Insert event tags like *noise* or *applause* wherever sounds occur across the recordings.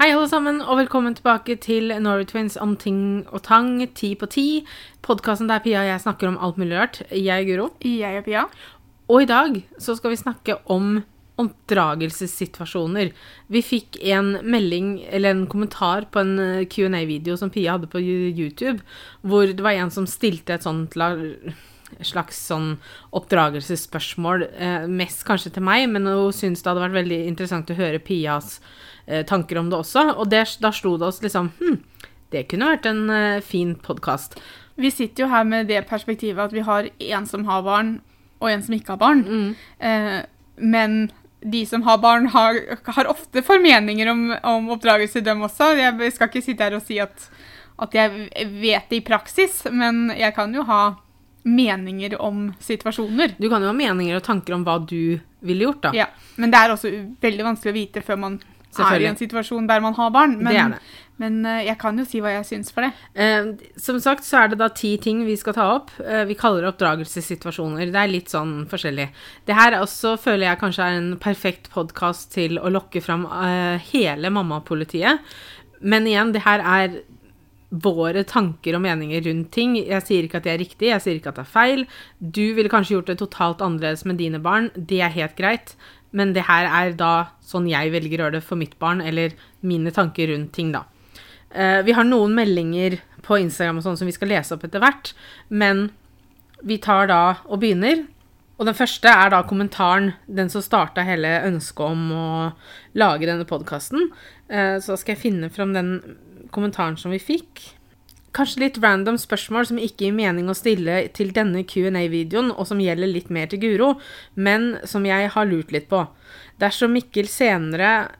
Hei, alle sammen, og velkommen tilbake til Norway Twins om ting og tang, ti på ti. Podkasten der Pia og jeg snakker om alt mulig rart. Jeg er Guro. Jeg og Pia. Og i dag så skal vi snakke om oppdragelsessituasjoner. Vi fikk en melding, eller en kommentar på en eh, Q&A-video som Pia hadde på YouTube, hvor det var en som stilte et sånt slags sånn oppdragelsesspørsmål, eh, mest kanskje til meg, men hun syntes det hadde vært veldig interessant å høre Pias eh, tanker om det også, og det, da slo det oss liksom hm, det kunne vært en eh, fin podkast. Vi sitter jo her med det perspektivet at vi har en som har barn, og en som ikke har barn. Mm. Eh, men de som har barn, har, har ofte formeninger om, om oppdragelse, dem også. Jeg skal ikke sitte her og si at, at jeg vet det i praksis, men jeg kan jo ha meninger om situasjoner. Du kan jo ha meninger og tanker om hva du ville gjort, da. Ja, Men det er også veldig vanskelig å vite før man er i en situasjon der man har barn. Men, det er det. men eh, jeg kan jo si hva jeg syns for det. Eh, som sagt så er det da ti ting vi skal ta opp. Eh, vi kaller det oppdragelsessituasjoner. Det er litt sånn forskjellig. Det her er også føler jeg kanskje er en perfekt podkast til å lokke fram eh, hele mammapolitiet. Men igjen, det her er våre tanker og meninger rundt ting. Jeg sier ikke at det er riktig, jeg sier ikke at det er feil. Du ville kanskje gjort det totalt annerledes med dine barn. Det er helt greit. Men det her er da sånn jeg velger å gjøre det for mitt barn, eller mine tanker rundt ting, da. Uh, vi har noen meldinger på Instagram og sånn som vi skal lese opp etter hvert, men vi tar da og begynner. Og den første er da kommentaren, den som starta hele ønsket om å lage denne podkasten. Så skal jeg finne fram den kommentaren som vi fikk. Kanskje litt random spørsmål som ikke gir mening å stille til denne Q&A-videoen, og som gjelder litt mer til Guro, men som jeg har lurt litt på. Dersom Mikkel senere,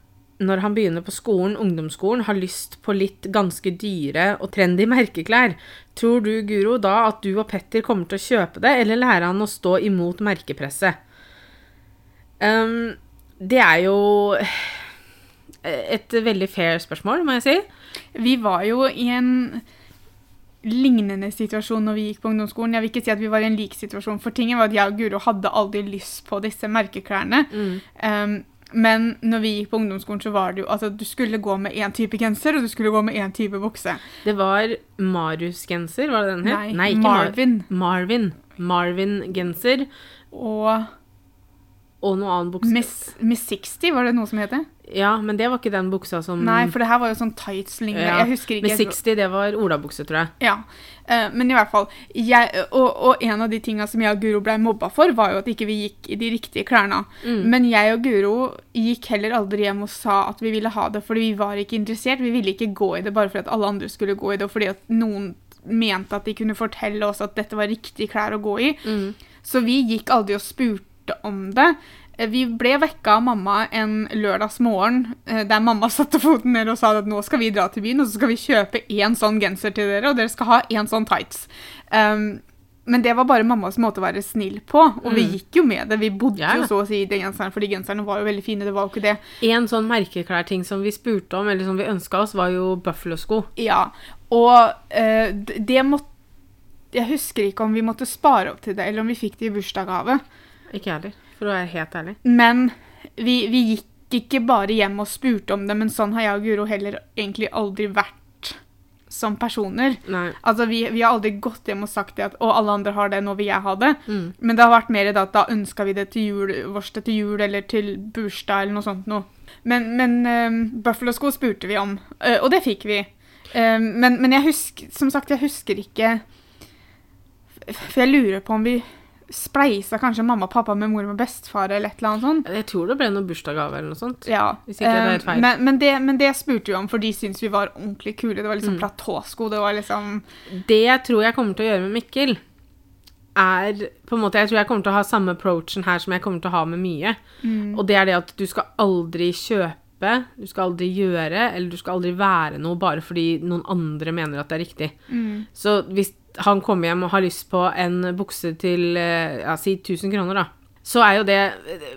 når han begynner på skolen, ungdomsskolen, har lyst på litt ganske dyre og trendy merkeklær, tror du, Guro, da at du og Petter kommer til å kjøpe det, eller lærer han å stå imot merkepresset? Um, det er jo et veldig fair spørsmål, må jeg si. Vi var jo i en lignende situasjon når vi gikk på ungdomsskolen. Jeg vil ikke si at vi var i en lik situasjon, for tingen var at jeg og Guro hadde aldri lyst på disse merkeklærne. Um, men når vi gikk på ungdomsskolen, så var det jo altså du skulle gå med én type genser, og du skulle gå med én type bukse. Det var Marius-genser, var det den het? Nei, Mar- Marvin. Marvin. Marvin-genser Og og noe annen bukse. Miss, Miss 60, var det noe som het det? Ja, men det var ikke den buksa som Nei, for det her var jo sånn tights-lignende. Ja, Jeg husker ikke Med 60, det var olabukse, tror jeg. Ja, uh, men i hvert fall. Jeg, og, og en av de tinga som jeg og Guro ble mobba for, var jo at ikke vi gikk i de riktige klærne. Mm. Men jeg og Guro gikk heller aldri hjem og sa at vi ville ha det, fordi vi var ikke interessert. Vi ville ikke gå i det bare fordi at alle andre skulle gå i det, og fordi at noen mente at de kunne fortelle oss at dette var riktige klær å gå i. Mm. Så vi gikk aldri og spurte om det. Eh, Vi ble vekka av mamma en lørdagsmorgen eh, der mamma *laughs* satte foten ned og sa at nå skal vi dra til byen, og så skal vi kjøpe én sånn genser til dere, og dere skal ha én sånn tights. Um, men det var bare mammas måte å være snill på, og vi Mm. gikk jo med det. Vi bodde Ja. jo så å si i de genserne, for de genserne var jo veldig fine. Det var jo ikke det. En sånn merkeklærting som vi spurte om, eller som vi ønska oss, var jo Buffalo-sko. Ja, og uh, det måtte Jeg husker ikke om vi måtte spare opp til det, eller om vi fikk det i bursdagsgave. Ikke jeg heller, for å være helt ærlig. Men vi, vi gikk ikke bare hjem og spurte om det, men sånn har jeg og Guro heller egentlig aldri vært som personer. Nei. Altså, vi, vi har aldri gått hjem og sagt det at å, alle andre har det, nå vil jeg ha det. Mm. Men det har vært mer det at da ønska vi det til jul, vårt til jul eller til bursdag eller noe sånt noe. Men, men um, Buffalo-sko spurte vi om, uh, og det fikk vi. Uh, men, men jeg husker, som sagt, jeg husker ikke For jeg lurer på om vi spleisa kanskje mamma og pappa med mor og bestefar eller et eller annet sånt. Jeg tror det ble noen bursdagsgave eller noe sånt. Ja. Hvis ikke det er helt eh, feil. Men, men, det, men det spurte vi om, for de syntes vi var ordentlig kule. Det var liksom Mm. platåsko. Det var liksom Det jeg tror jeg kommer til å gjøre med Mikkel, er på en måte Jeg tror jeg kommer til å ha samme approachen her som jeg kommer til å ha med mye. mm, Og det er det at du skal aldri kjøpe, du skal aldri gjøre, eller du skal aldri være noe bare fordi noen andre mener at det er riktig. mm, Så hvis han kommer hjem og har lyst på en bukse til eh, ja, si 1000 kroner, da, så er jo det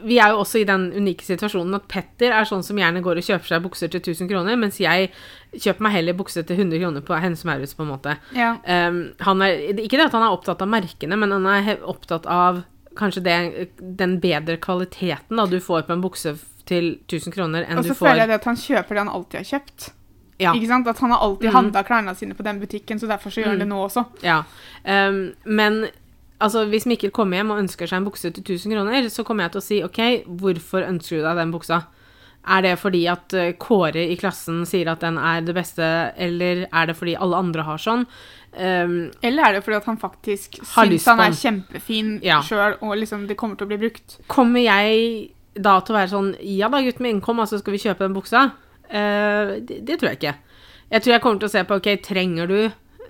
Vi er jo også i den unike situasjonen at Petter er sånn som gjerne går og kjøper seg bukser til 1000 kroner, mens jeg kjøper meg heller bukse til 100 kroner på Hennes Maurits, på en måte. ja. Um, han er, ikke det at han er opptatt av merkene, men han er opptatt av kanskje det, den bedre kvaliteten da du får på en bukse til 1000 kroner enn Og så føler jeg det at han kjøper det han alltid har kjøpt. Ja. Ikke sant? At han har alltid mm. handla klærne sine på den butikken, så derfor så gjør han Mm. det nå også. Ja. Um, men altså, hvis Mikkel kommer hjem og ønsker seg en bukse til 1000 kroner, så kommer jeg til å si OK, hvorfor ønsker du deg den buksa? Er det fordi at eh, Kåre i klassen sier at den er det beste, eller er det fordi alle andre har sånn? Um, Eller er det fordi at han faktisk syns han er kjempefin Ja. sjøl, og liksom det kommer til å bli brukt? kommer jeg da til å være sånn Ja da, gutten min, kom, altså skal vi kjøpe den buksa? Eh, det, det tror jeg ikke. Jeg tror jeg kommer til å se på OK, trenger du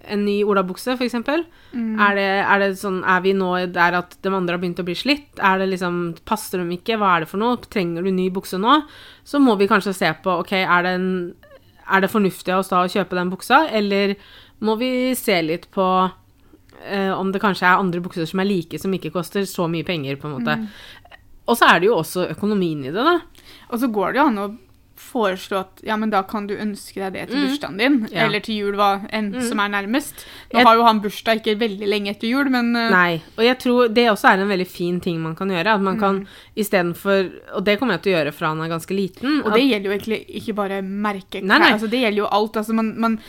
en ny olabukse, f.eks.? Mm. Er, det, er det sånn Er vi nå der at de andre har begynt å bli slitt? Er det liksom Passer de ikke? Hva er det for noe? Trenger du ny bukse nå? Så må vi kanskje se på OK, er det, en, er det fornuftig av oss da å kjøpe den buksa, eller må vi se litt på eh, om det kanskje er andre bukser som er like, som ikke koster så mye penger, på en måte. Mm. Og så er det jo også økonomien i det, da. Og så går det jo an å foreslå at ja, men da kan du ønske deg det til Mm. bursdagen din, Ja. eller til jul, hva enn Mm. som er nærmest. Nå Jeg- har jo han bursdag ikke veldig lenge etter jul, men uh... Nei. Og jeg tror det også er en veldig fin ting man kan gjøre. At man kan Mm. istedenfor Og det kommer jeg til å gjøre fra han er ganske liten. Og det gjelder jo egentlig ikke bare merkeklær, altså det gjelder jo alt. Altså man, man,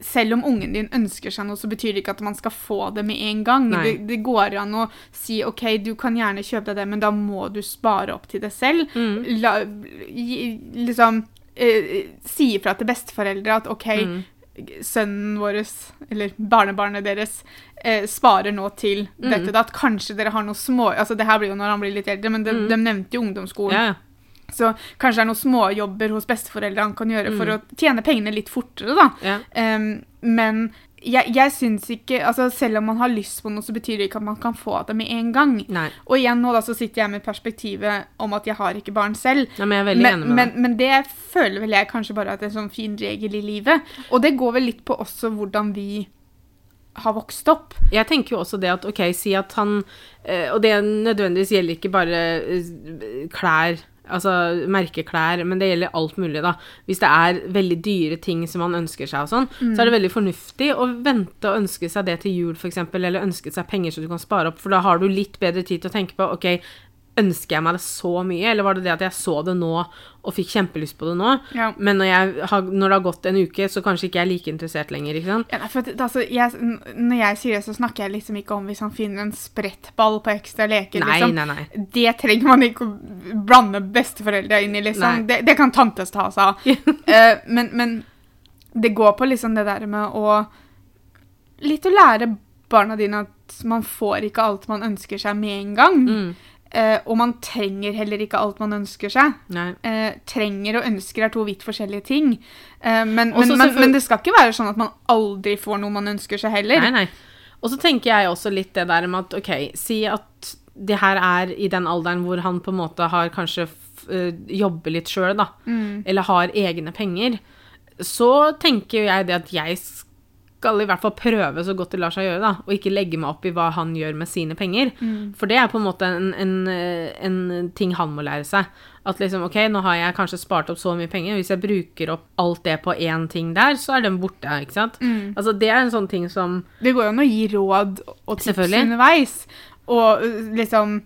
selv om ungen din ønsker seg noe, så betyr det ikke at man skal få det med en gang. Det, det går an å si OK, du kan gjerne kjøpe deg det, men da må du spare opp til det selv. Mm. La, liksom eh, si ifra til besteforeldre at OK, Mm. sønnen vår, eller barnebarnet deres, eh, sparer nå til Mm. dette. Da, at kanskje dere har noe små Altså, det her blir jo når han blir litt eldre, men de, Mm. de nevnte jo ungdomsskolen. Ja. Så kanskje det er noen småjobber hos besteforeldre han kan gjøre for Mm. å tjene pengene litt fortere, da. ja. Um, men jeg, jeg syns ikke Altså, selv om man har lyst på noe, så betyr det ikke at man kan få det med en gang. Nei. Og igjen nå da, så sitter jeg med perspektivet om at jeg har ikke barn selv. Nei, men jeg er Men, men, men det føler vel jeg kanskje bare at det er en sånn fin regel i livet. Og det går vel litt på også hvordan vi har vokst opp. Jeg tenker jo også det at OK, si at han eh, Og det nødvendigvis gjelder ikke bare eh, klær, altså merkeklær, men det gjelder alt mulig, da. Hvis det er veldig dyre ting som man ønsker seg og sånn, så er det veldig fornuftig å vente og ønske seg det til jul, f.eks., eller ønske seg penger så du kan spare opp, for da har du litt bedre tid til å tenke på OK, ønsker jeg meg det så mye, eller var det det at jeg så det nå og fikk kjempelyst på det nå? Ja. Men når, jeg har, når det har gått en uke, så kanskje ikke jeg er like interessert lenger, ikke sant? Ja, for altså, jeg, når jeg sier det, så snakker jeg liksom ikke om hvis han finner en sprettball på ekstra leker. Nei, liksom. nei, nei. Det trenger man ikke å blande besteforeldre inn i, liksom. Det, det kan tantes ta seg av. uh, *laughs* men, men det går på liksom det der med å Litt å lære barna dine at man får ikke alt man ønsker seg med en gang. Mm. Eh, og man trenger heller ikke alt man ønsker seg. Eh, trenger og ønsker er to vidt forskjellige ting. Eh, men, Også men, men, men det skal ikke være sånn at man aldri får noe man ønsker seg heller. Nei, nei. Og så tenker jeg også litt det der med at OK, si at det her er i den alderen hvor han på en måte har kanskje eh, jobber litt sjøl, da, Mm. eller har egne penger, så tenker jeg det at jeg skal i hvert fall prøve så godt det lar seg gjøre, da, og ikke legge meg opp i hva han gjør med sine penger. Mm. For det er på en måte en, en, eh, en ting han må lære seg. At liksom, ok, nå har jeg kanskje spart opp så mye penger, hvis jeg bruker opp alt det på én ting der, så er den borte, ikke sant? Mm. Altså, det er en sånn ting som Det går jo an å gi råd og tips underveis. Og øh, liksom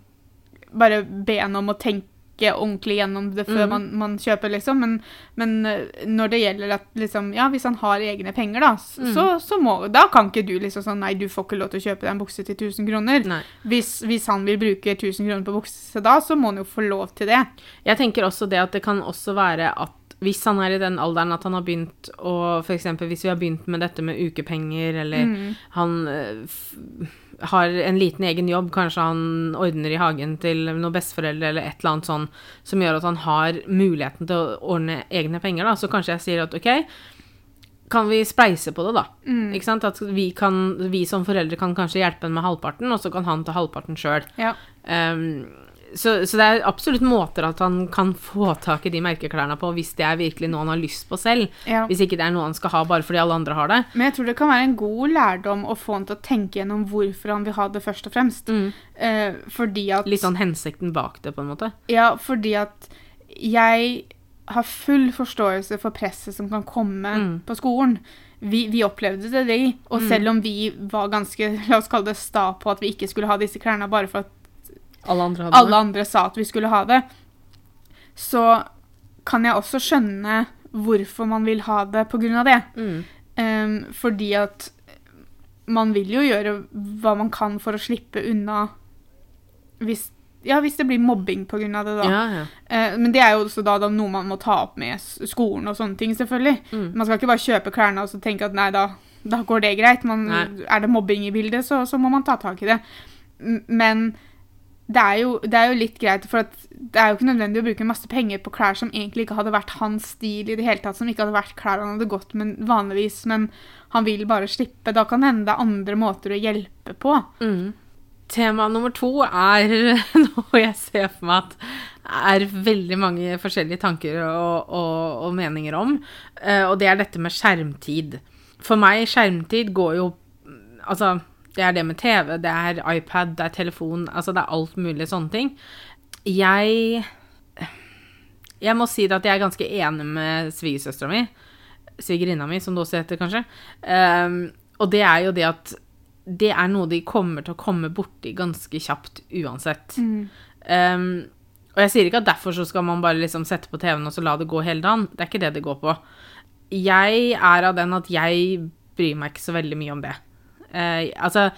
bare be henne om å tenke ordentlig gjennom det før mm. man, man kjøper, liksom. Men, men øh, når det gjelder at liksom Ja, hvis han har egne penger, da, Mhm. så, så må Da kan ikke du liksom sånn Nei, du får ikke lov til å kjøpe deg en bukse til 1000 kroner. Hvis, hvis han vil bruke 1000 kroner på bukse da, så må han jo få lov til det. Jeg tenker også det at det kan også være at hvis han er i den alderen at han har begynt å eksempel hvis vi har begynt med dette med ukepenger, eller Mm. han eh, har en liten egen jobb, kanskje han ordner i hagen til noen besteforeldre eller et eller annet sånn, som gjør at han har muligheten til å ordne egne penger, da, så kanskje jeg sier at OK, kan vi spleise på det, da? Mm. Ikke sant? At vi, kan, vi som foreldre kan kanskje hjelpe ham med halvparten, og så kan han ta halvparten sjøl. Ja. Um, så, så det er absolutt måter at han kan få tak i de merkeklærne på, hvis det er virkelig noe han har lyst på selv. ja. Hvis ikke det er noe han skal ha bare fordi alle andre har det. Men jeg tror det kan være en god lærdom å få han til å tenke gjennom hvorfor han vil ha det først og fremst. Eh, fordi at Litt sånn hensikten bak det, på en måte. Ja, fordi at jeg har full forståelse for presset som kan komme Mm. på skolen. Vi, vi opplevde det, vi. Og Mm. selv om vi var ganske la oss kalle det sta på at vi ikke skulle ha disse klærne bare for at Alle andre hadde alle andre sa at vi skulle ha det, så kan jeg også skjønne hvorfor man vil ha det av det. Mm. Um, fordi at man vil jo gjøre hva man kan for å slippe unna hvis, ja, hvis det blir mobbing av det, da. Ja, ja. Uh, men det er jo også da, da noe man må ta opp med skolen og sånne ting, selvfølgelig. Mm. Man skal ikke bare kjøpe klærne og så tenke at nei, da, da går det greit. Man, er det mobbing i bildet, så, så må man ta tak i det. Men det er, jo, det er jo litt greit, for det er jo ikke nødvendig å bruke masse penger på klær som egentlig ikke hadde vært hans stil i det hele tatt, som ikke hadde vært klær han hadde gått med vanligvis, men han vil bare slippe. Da kan det hende det er andre måter å hjelpe på. Mm. Tema nummer to er *laughs* noe jeg ser for meg at er veldig mange forskjellige tanker og, og, og meninger om, eh, og det er dette med skjermtid. For meg, skjermtid går jo Altså, det er det med TV, det er iPad, det er telefon, altså det er alt mulig sånne ting. Jeg Jeg må si det at jeg er ganske enig med svigersøstera mi. Svigerinna mi, som det også heter, kanskje. Um, og det er jo det at det er noe de kommer til å komme borti ganske kjapt uansett. Ehm, og jeg sier ikke at derfor så skal man bare liksom sette på TV-en og så la det gå hele dagen. Det er ikke det det går på. Jeg er av den at jeg bryr meg ikke så veldig mye om det. Eh, altså,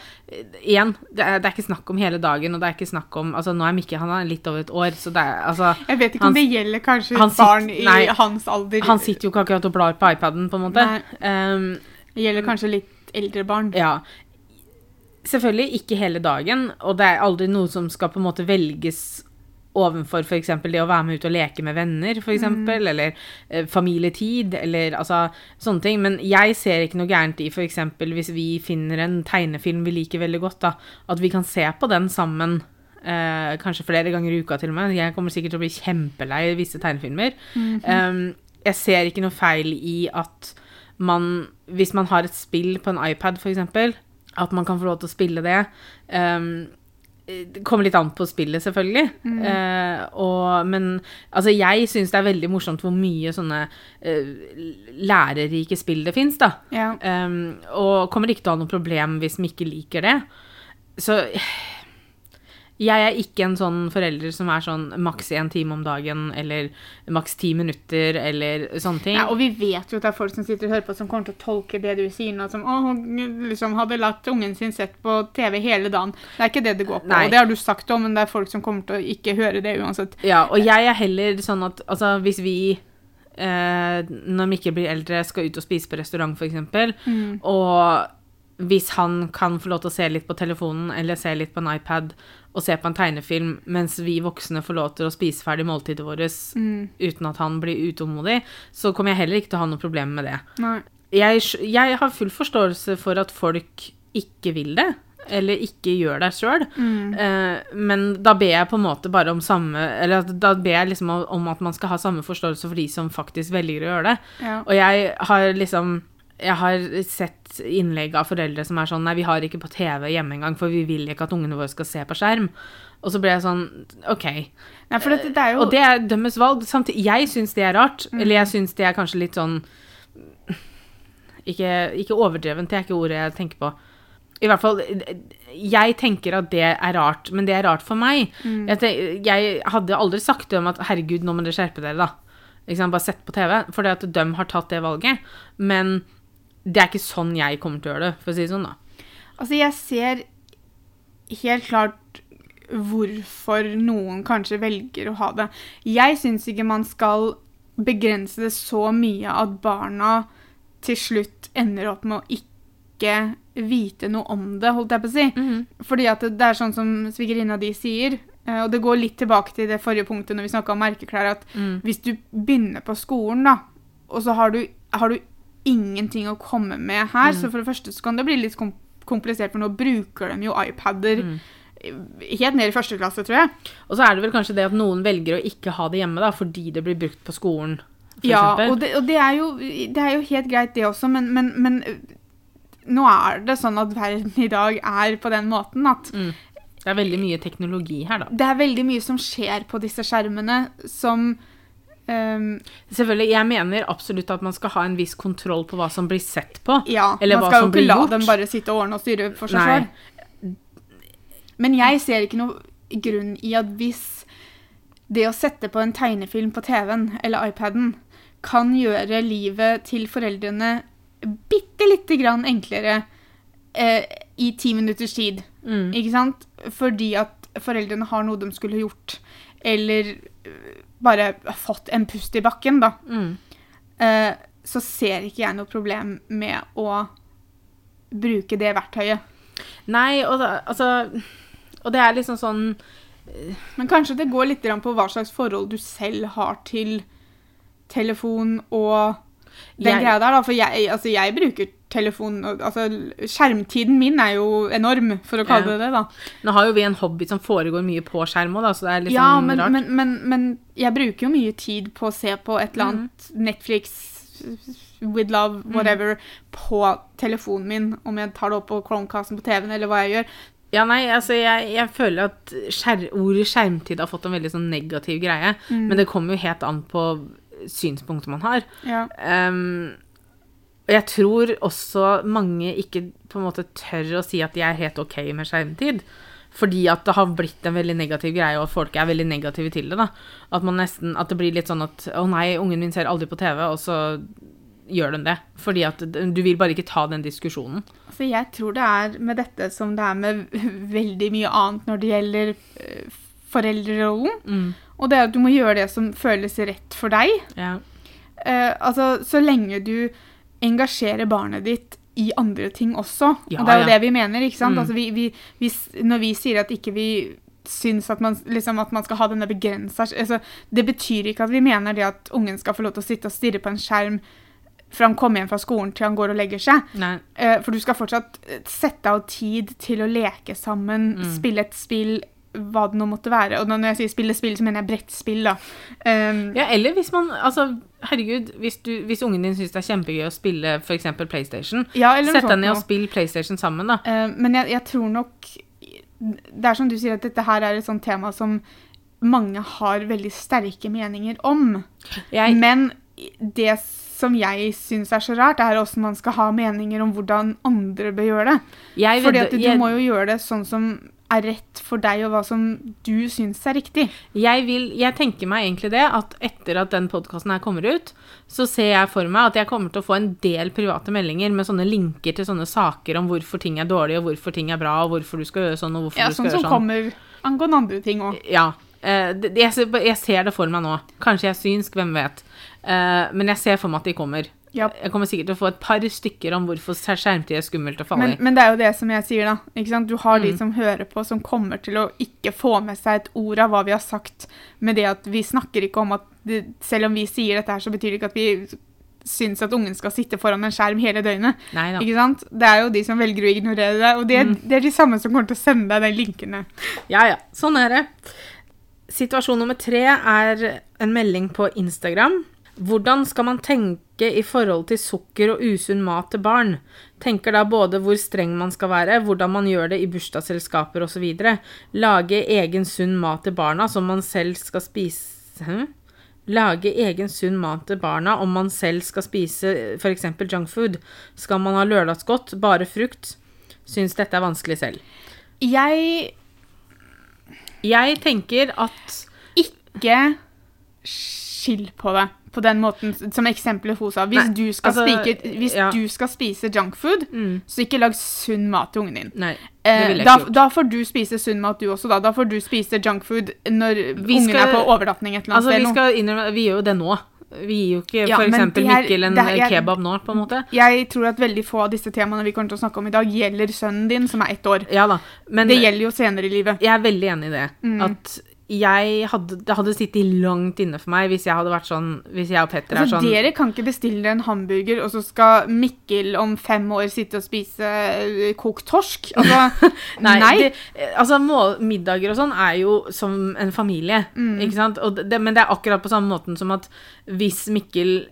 igjen, det er, det er ikke snakk om hele dagen, og det er ikke snakk om Altså, nå er Mikke han er litt over et år, så det er altså Jeg vet ikke Han- om det gjelder kanskje et barn sitter- i hans alder. Han sitter jo ikke akkurat og blar på iPaden, på en måte. Nei. Ehm, Det gjelder kanskje litt eldre barn. Ja. Selvfølgelig ikke hele dagen, og det er aldri noe som skal på en måte velges ovenfor f.eks. det å være med ut og leke med venner, f.eks., eksempel eller eh, familietid, eller altså sånne ting. Men jeg ser ikke noe gærent i f.eks. hvis vi finner en tegnefilm vi liker veldig godt, da, at vi kan se på den sammen. Eh, kanskje flere ganger i uka til og med. Jeg kommer sikkert til å bli kjempelei visse tegnefilmer. Um, jeg ser ikke noe feil i at man, hvis man har et spill på en iPad f.eks., at man kan få lov til å spille det. Um, det kommer litt an på spillet, selvfølgelig. Eh, og, men altså, jeg syns det er veldig morsomt hvor mye sånne eh, lærerike spill det fins, da. Ja. Um, og kommer ikke til å ha noe problem hvis vi ikke liker det. Så jeg er ikke en sånn forelder som er sånn maks én time om dagen, eller maks ti minutter, eller sånne ting. Ja, og vi vet jo at det er folk som sitter og hører på, som kommer til å tolke det du sier nå som å, hun liksom hadde latt ungen sin sett på TV hele dagen. Det er ikke det det går på. Nei. Og det har du sagt òg, men det er folk som kommer til å ikke høre det uansett. Ja, og jeg er heller sånn at altså, hvis vi eh, når Mikkel blir eldre, skal ut og spise på restaurant, f.eks., Mm. og hvis han kan få lov til å se litt på telefonen eller se litt på en iPad og se på en tegnefilm, mens vi voksne får lov til å spise ferdig måltidet vårt Mm. uten at han blir utålmodig, så kommer jeg heller ikke til å ha noe problem med det. Jeg, jeg har full forståelse for at folk ikke vil det, eller ikke gjør det sjøl. Mm. Eh, men da ber jeg på en måte bare om samme Eller da ber jeg liksom om- om at man skal ha samme forståelse for de som faktisk velger å gjøre det. Ja. Og jeg har liksom Jeg har sett innlegg av foreldre som er sånn Nei, vi har ikke på TV hjemme engang, for vi vil ikke at ungene våre skal se på skjerm. Og så ble jeg sånn OK. Nei, for det er jo Og det er dømmes valg. Samtidig, jeg syns det er rart. Eller jeg syns det er kanskje litt sånn ikke, ikke overdrevent, det er ikke ordet jeg tenker på. I hvert fall Jeg tenker at det er rart, men det er rart for meg. Jeg, tenker, jeg hadde aldri sagt til dem at 'herregud, nå må dere skjerpe dere', da. Bare sett på TV. Fordi at de har tatt det valget. Men det er ikke sånn jeg kommer til å gjøre det, for å si det sånn, da. Altså, jeg ser helt klart hvorfor noen kanskje velger å ha det. Jeg syns ikke man skal begrense det så mye at barna til slutt ender opp med å ikke vite noe om det, holdt jeg på å si. Fordi at det, det er sånn som svigerinna di sier, eh, og det går litt tilbake til det forrige punktet når vi snakka om merkeklær, at Mm. hvis du begynner på skolen, da, og så har du, har du ingenting å komme med her, så for det første så kan det bli litt kom komplisert, for nå bruker de jo iPader Mm. helt ned i første klasse, tror jeg. Og så er det vel kanskje det at noen velger å ikke ha det hjemme, da, fordi det blir brukt på skolen. Ja, og, det, og det, er jo, det er jo helt greit det også, men, men, men øh, nå er det sånn at verden i dag er på den måten at Mm. Det er veldig mye teknologi her, da. det er veldig mye som skjer på disse skjermene som øhm, Selvfølgelig, Jeg mener absolutt at man skal ha en viss kontroll på hva som blir sett på. Ja, Eller man skal jo ikke la dem bare sitte og ordne og styre for seg sjøl. Men jeg ser ikke noe grunn i at hvis det å sette på en tegnefilm på TV-en eller iPaden kan gjøre livet til foreldrene bitte lite grann enklere eh, i ti minutters tid. Mm. Ikke sant? Fordi at foreldrene har noe de skulle gjort, eller bare fått en pust i bakken, da. Mm. Eh, så ser ikke jeg noe problem med å bruke det verktøyet. Nei, og, da, altså, og det er liksom sånn Men kanskje det går litt på hva slags forhold du selv har til telefon og den Jeg- greia der, da. For jeg, altså, jeg bruker telefon Altså, skjermtiden min er jo enorm, for å kalle det det, da. Nå har jo vi en hobby som foregår mye på skjerm òg, da, så det er litt ja, sånn men, rart. men, men, men jeg bruker jo mye tid på å se på et eller annet Netflix, With Love, whatever, på telefonen min. Om jeg tar det opp på Chromecasten på TV-en, eller hva jeg gjør. Ja, nei, altså, jeg, jeg føler at skjer, ordet skjermtid har fått en veldig sånn negativ greie. Mm. Men det kommer jo helt an på synspunktet man har. Ja. Um, og jeg tror også mange ikke på en måte tør å si at de er helt ok med skjermtid. Fordi at det har blitt en veldig negativ greie, og at folk er veldig negative til det. da. At, man nesten, at det blir litt sånn at 'Å nei, ungen min ser aldri på TV', og så gjør de det. Fordi at du vil bare ikke ta den diskusjonen. Altså, jeg tror det er med dette som det er med veldig mye annet når det gjelder eh, foreldrerollen. Mm. Og det er at du må gjøre det som føles rett for deg. Ja. Uh, altså, så lenge du engasjerer barnet ditt i andre ting også. Ja, og det er jo ja. det vi mener, ikke sant? Mm. Altså, vi, vi, vi, når vi sier at ikke vi syns at man, liksom, at man skal ha denne begrensa altså, Det betyr ikke at vi mener det at ungen skal få lov til å sitte og stirre på en skjerm fra han kommer hjem fra skolen til han går og legger seg. Nei. Eh, For du skal fortsatt eh, sette av tid til å leke sammen, Mm. spille et spill, hva det nå måtte være. Og når jeg sier spille spill, så mener jeg brettspill, da. Um, Ja, eller hvis man Altså, herregud, hvis, du, hvis ungen din syns det er kjempegøy å spille f.eks. PlayStation, ja, sett deg ned og spill PlayStation sammen, da. Uh, men jeg, jeg tror nok Det er som du sier, at dette her er et sånt tema som mange har veldig sterke meninger om. Jeg, Men det som jeg syns er så rart, er hvordan man skal ha meninger om hvordan andre bør gjøre det. Fordi at du jeg, må jo gjøre det sånn som er rett for deg, og hva som du syns er riktig. jeg, vil, jeg tenker meg egentlig det, at etter at den podkasten her kommer ut, så ser jeg for meg at jeg kommer til å få en del private meldinger med sånne linker til sånne saker om hvorfor ting er dårlig, og hvorfor ting er bra, og hvorfor du skal gjøre sånn, og hvorfor Ja, du skal sånn som gjøre sånn. kommer angående andre ting òg. Ja. eh, jeg, ser, det for meg nå. Kanskje jeg er synsk, hvem vet. Eh, men jeg ser for meg at de kommer. Ja. Jeg kommer sikkert til å få et par stykker om hvorfor skjermtid er skummelt å falle Men, i. men det er jo det som jeg sier, da. Du har de Mm. som hører på, som kommer til å ikke få med seg et ord av hva vi har sagt, med det at vi snakker ikke om at det, Selv om vi sier dette her, så betyr det ikke at vi syns at ungen skal sitte foran en skjerm hele døgnet. Nei da. Ikke sant? Det er jo de som velger å ignorere det, og det, Mm. det er de samme som kommer til å sende deg de linkene. Ja, ja. Sånn er det. Situasjon nummer tre er en melding på Instagram. Hvordan skal man tenke i forhold til sukker og usunn mat til barn? Tenker da både hvor streng man skal være, hvordan man gjør det i bursdagsselskaper osv. Lage egen sunn mat til barna som man selv skal spise Hæ? Lage egen sunn mat til barna om man selv skal spise f.eks. junkfood. Skal man ha lørdagsgodt, bare frukt? Syns dette er vanskelig selv. Jeg Jeg tenker at ikke skill på det på den måten som eksempelet hun sa. Hvis, Nei, du, skal altså, spike, hvis ja. du skal spise junkfood, mm, så ikke lag sunn mat til ungen din. Nei. Eh, da, da får du spise sunn mat, du også. Da Da får du spise junkfood når Vi ungen skal- er på overnatting et eller annet Altså, vi sted. skal innrømme Vi gjør jo det nå. Vi gir jo ikke Ja, er- Mikkel en er- kebab nå, på en måte. Jeg tror at veldig få av disse temaene vi kommer til å snakke om i dag, gjelder sønnen din, som er ett år. Ja da. Men det gjelder jo senere i livet. jeg er veldig enig i det. Mm. At jeg hadde, det hadde sittet langt inne for meg hvis jeg hadde vært sånn Hvis jeg og Petter er Altså, sånn Dere kan ikke bestille en hamburger, og så skal Mikkel om fem år sitte og spise eh, kokt torsk. Altså, *laughs* Nei, nei. Det, altså mål, middager og sånn er jo som en familie, Mm. ikke sant? Det, men det er akkurat på samme måten som at hvis Mikkel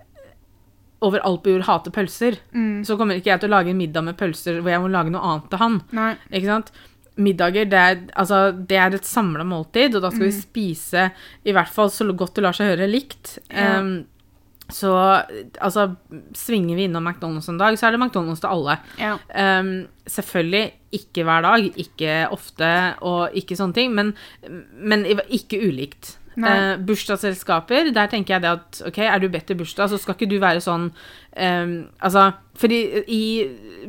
over alt på jord hater pølser, Mm, så kommer ikke jeg til å lage en middag med pølser hvor jeg må lage noe annet til han. nei. Ikke sant? Middager, det er, altså, det er et samla måltid, og da skal vi Mm. spise i hvert fall så godt det lar seg høre likt. Ja. Så altså, svinger vi innom McDonald's en dag, så er det McDonald's til alle. Ja. Um, selvfølgelig ikke hver dag, ikke ofte og ikke sånne ting, men, men ikke ulikt. Eh, bursdagsselskaper, der tenker jeg det at ok, er du bedt til bursdag, så skal ikke du være sånn eh, Altså, fordi i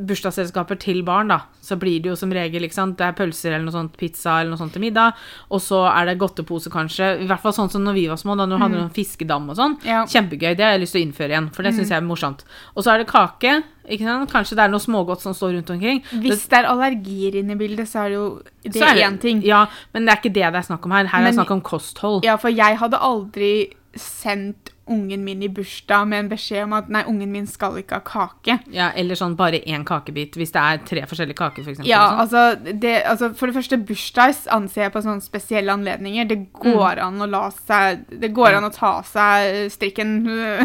bursdagsselskaper til barn, da, så blir det jo som regel ikke sant, det er pølser eller noe sånt, pizza eller noe sånt til middag, og så er det godtepose kanskje, i hvert fall sånn som når vi var små, da når mm. hadde noen fiskedam og sånn. Ja. Kjempegøy, det har jeg lyst til å innføre igjen, for det syns jeg er morsomt. Og så er det kake, kanskje det er noe smågodt som står rundt omkring. Hvis det er allergier inne i bildet, så er det jo det er én ting. Ja, men det er ikke det det er snakk om her. Her er det Men- snakk om kosthold. Ja, for jeg hadde aldri sendt ungen min i bursdag med en beskjed om at nei, ungen min skal ikke ha kake. Ja, eller sånn bare én kakebit, hvis det er tre forskjellige kaker, for eksempel. Ja, sånn. altså, det, altså For det første, bursdag anser jeg på sånne spesielle anledninger. Det går Mm. an å la seg Det går an å ta seg strikken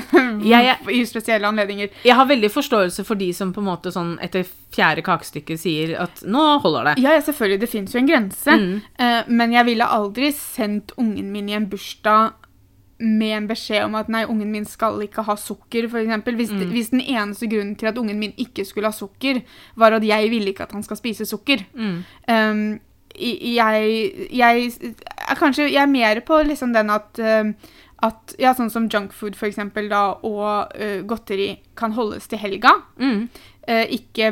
*laughs* ja, ja. *laughs* i spesielle anledninger. Jeg har veldig forståelse for de som på en måte sånn etter fjerde kakestykke sier at nå holder det. Ja, ja, selvfølgelig. Det fins jo en grense. Mm. Uh, men jeg ville aldri sendt ungen min i en bursdag med en beskjed om at nei, ungen min skal ikke ha sukker, f.eks. Hvis, Mm. hvis den eneste grunnen til at ungen min ikke skulle ha sukker, var at jeg ville ikke at han skal spise sukker. Mm. Um, jeg, jeg er kanskje Jeg er mer på liksom den at, um, at Ja, sånn som junkfood, for eksempel, da, og uh, godteri kan holdes til helga. Mm. Uh, ikke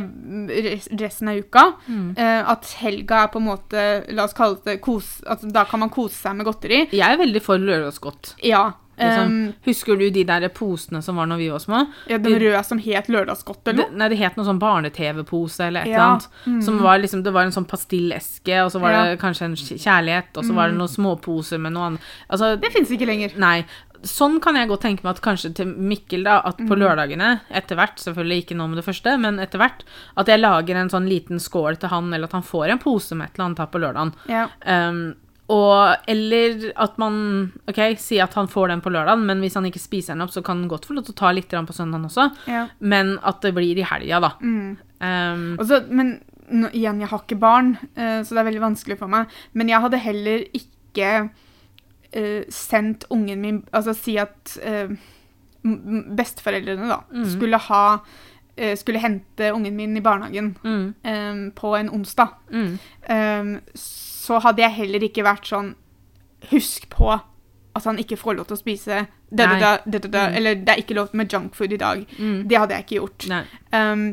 resten av uka. Mm. Uh, at helga er på en måte La oss kalle det kos... Altså, da kan man kose seg med godteri. Jeg er veldig for lørdagsgodt. Ja. Liksom. Um, Husker du de der posene som var når vi var små? ja den røde som het lørdagsgodt, eller noe? nei, det het noe sånn barne-TV-pose eller et eller Ja. annet. Som var liksom, det var en sånn pastilleske, og så var Ja. det kanskje en kjærlighet, og så var det noen småposer med noe annet. Altså, Det fins ikke lenger. Nei. Sånn kan jeg godt tenke meg at kanskje til Mikkel, da, at på lørdagene, etter hvert, selvfølgelig ikke nå med det første, men etter hvert, at jeg lager en sånn liten skål til han, eller at han får en pose med et eller annet på lørdagen. Ja. Um, og, eller at man Ok, si at han får den på lørdagen, men hvis han ikke spiser den opp, så kan han godt få lov til å ta litt på søndagen også. ja. Men at det blir i helga, da. Mm. Um, Og men nå, igjen, jeg har ikke barn, uh, så det er veldig vanskelig for meg. Men jeg hadde heller ikke uh, sendt ungen min Altså si at m- besteforeldrene da Mm. skulle ha Skulle hente ungen min i barnehagen mm, um, på en onsdag. mm, um, så hadde jeg heller ikke vært sånn Husk på at han ikke får lov til å spise da, da, da. Eller det er ikke lov med junkfood i dag. mm. Det hadde jeg ikke gjort. Um,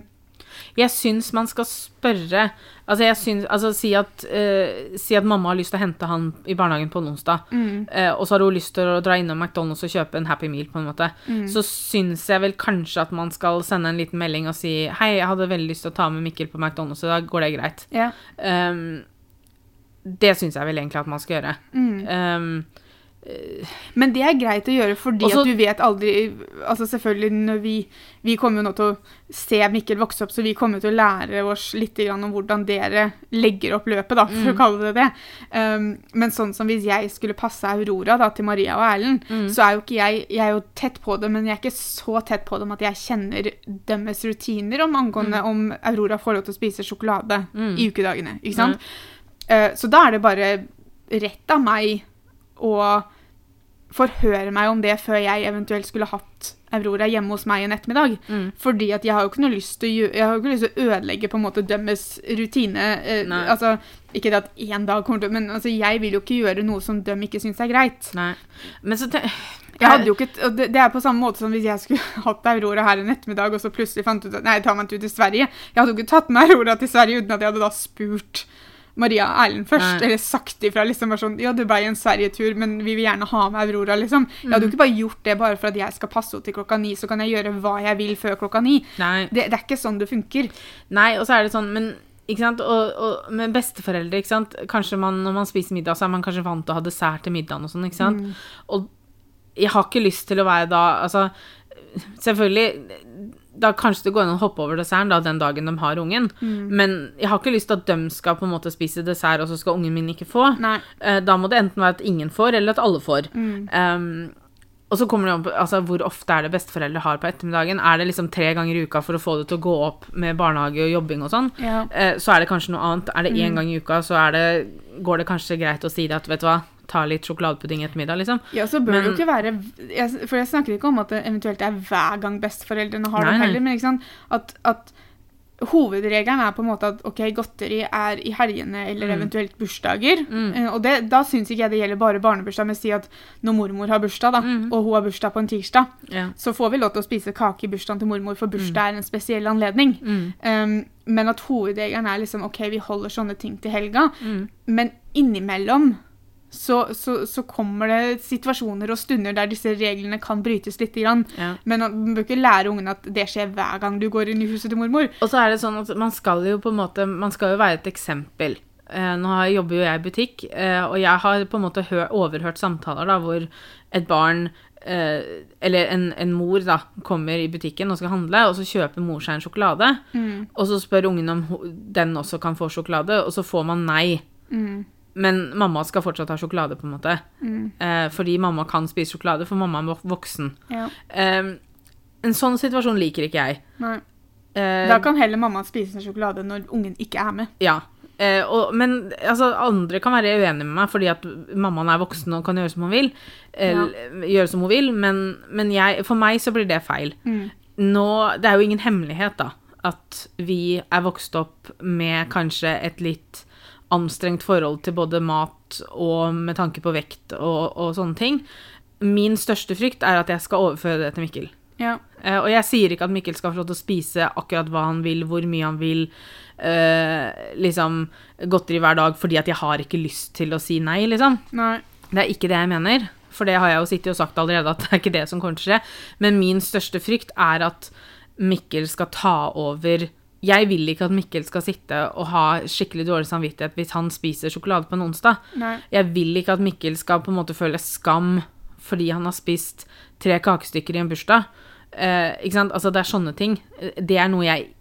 Jeg syns man skal spørre Altså, jeg syns Altså, si at, uh, si at mamma har lyst til å hente han i barnehagen på en onsdag, mm, uh, og så har hun lyst til å dra innom McDonald's og kjøpe en Happy Meal, på en måte. mm. Så syns jeg vel kanskje at man skal sende en liten melding og si Hei, jeg hadde veldig lyst til å ta med Mikkel på McDonald's i dag, går det greit? Yeah. Um, det syns jeg vel egentlig at man skal gjøre. Mm. Um, Men det er greit å gjøre fordi Også- at du vet aldri Altså selvfølgelig når vi Vi kommer jo nå til å se Mikkel vokse opp, så vi kommer til å lære oss litt grann om hvordan dere legger opp løpet, da, for Mm. å kalle det det. Um, men sånn som hvis jeg skulle passe Aurora da, til Maria og Erlend, Mm. så er jo ikke jeg Jeg er jo tett på det, men jeg er ikke så tett på dem at jeg kjenner deres rutiner om angående om Aurora får lov til å spise sjokolade Mm. i ukedagene. Ikke sant? Uh, så da er det bare rett av meg å forhøre meg om det før jeg eventuelt skulle hatt Aurora hjemme hos meg en ettermiddag. mm. Fordi at jeg har jo ikke noe lyst til å, ikke lyst til å ødelegge på en måte dømmes rutine. eh, altså, ikke det at én dag kommer til Men altså, jeg vil jo ikke gjøre noe som døm ikke syns er greit. Nei. Men så Jeg hadde jo ikke, og det, det er på samme måte som hvis jeg skulle *laughs* hatt Aurora her en ettermiddag, og så plutselig fant ut at nei, tar meg en tur til Sverige. Jeg hadde jo ikke tatt med Aurora til Sverige uten at jeg hadde da spurt Maria Erlend først, Nei. eller sagt ifra. liksom bare sånn, Ja, det ble en Sverigetur, men vi vil gjerne ha med Aurora, liksom. Jeg hadde jo ikke bare gjort det bare for at jeg skal passe henne til klokka ni, så kan jeg gjøre hva jeg vil før klokka ni. Det, det er ikke sånn det funker. Nei, og så er det sånn, men ikke sant? Og, og med besteforeldre, ikke sant? Kanskje man, når man spiser middag, så er man kanskje vant til å ha dessert til middagen og sånn, ikke sant? Mm. Og jeg har ikke lyst til å være da, altså, selvfølgelig, da kanskje det går an å hoppe over desserten da, den dagen de har ungen, Mm. men jeg har ikke lyst til at de skal på en måte spise dessert, og så skal ungen min ikke få. Eh, Da må det enten være at ingen får, eller at alle får. Mm. Um, og så kommer det om altså, hvor ofte er det besteforeldre har på ettermiddagen. Er det liksom tre ganger i uka for å få det til å gå opp med barnehage og jobbing og sånn, Ja. eh, så er det kanskje noe annet. Er det én Mm. gang i uka, så er det, går det kanskje greit å si det at vet du hva, ta litt sjokoladepudding etter middag, liksom. Ja, så bør det jo ikke være jeg, For jeg snakker ikke om at det eventuelt er hver gang besteforeldrene har Nei, det heller, men ikke sant? At, at hovedregelen er på en måte at ok, godteri er i helgene eller Mm. eventuelt bursdager. Mm. Eh, Og det, da syns ikke jeg det gjelder bare barnebursdag, men si at når mormor har bursdag, da, Mm. og hun har bursdag på en tirsdag, Ja. så får vi lov til å spise kake i bursdagen til mormor, for bursdag er en spesiell anledning. Mm. Um, men at hovedregelen er liksom ok, vi holder sånne ting til helga, Mm. men innimellom så, så, så kommer det situasjoner og stunder der disse reglene kan brytes litt. Grann. Ja. Men man bør ikke lære ungene at det skjer hver gang du går inn i huset til mormor. Og så er det sånn at man skal jo på en måte Man skal jo være et eksempel. Eh, nå jobber jo jeg i butikk, eh, og jeg har på en måte hø overhørt samtaler da, hvor et barn eh, eller en, en mor da, kommer i butikken og skal handle, og så kjøper mor seg en sjokolade. Mm. Og så spør ungen om den også kan få sjokolade, og så får man nei. Mm. Men mamma skal fortsatt ha sjokolade, på en måte. Mm. Eh, fordi mamma kan spise sjokolade, for mamma er voksen. Ja. Eh, en sånn situasjon liker ikke jeg. Nei. Eh, Da kan heller mamma spise en sjokolade når ungen ikke er med. Ja. Eh, og, men altså, andre kan være uenige med meg fordi at mammaen er voksen og kan gjøre som hun vil. Eller, Gjøre som hun vil, men, men jeg, for meg så blir det feil. Mm. Nå, det er jo ingen hemmelighet, da, at vi er vokst opp med kanskje et litt anstrengt forhold til både mat og med tanke på vekt og, og sånne ting. Min største frykt er at jeg skal overføre det til Mikkel. Ja. Uh, og jeg sier ikke at Mikkel skal få lov til å spise akkurat hva han vil, hvor mye han vil, uh, liksom godteri hver dag, fordi at jeg har ikke lyst til å si nei, liksom. Nei. Det er ikke det jeg mener, for det har jeg jo sittet og sagt allerede at det er ikke det som kommer til å skje. Men min største frykt er at Mikkel skal ta over Jeg vil ikke at Mikkel skal sitte og ha skikkelig dårlig samvittighet hvis han spiser sjokolade på en onsdag. Nei. Jeg vil ikke at Mikkel skal på en måte føle skam fordi han har spist tre kakestykker i en bursdag. Eh, ikke sant? Altså, det er sånne ting. Det er noe jeg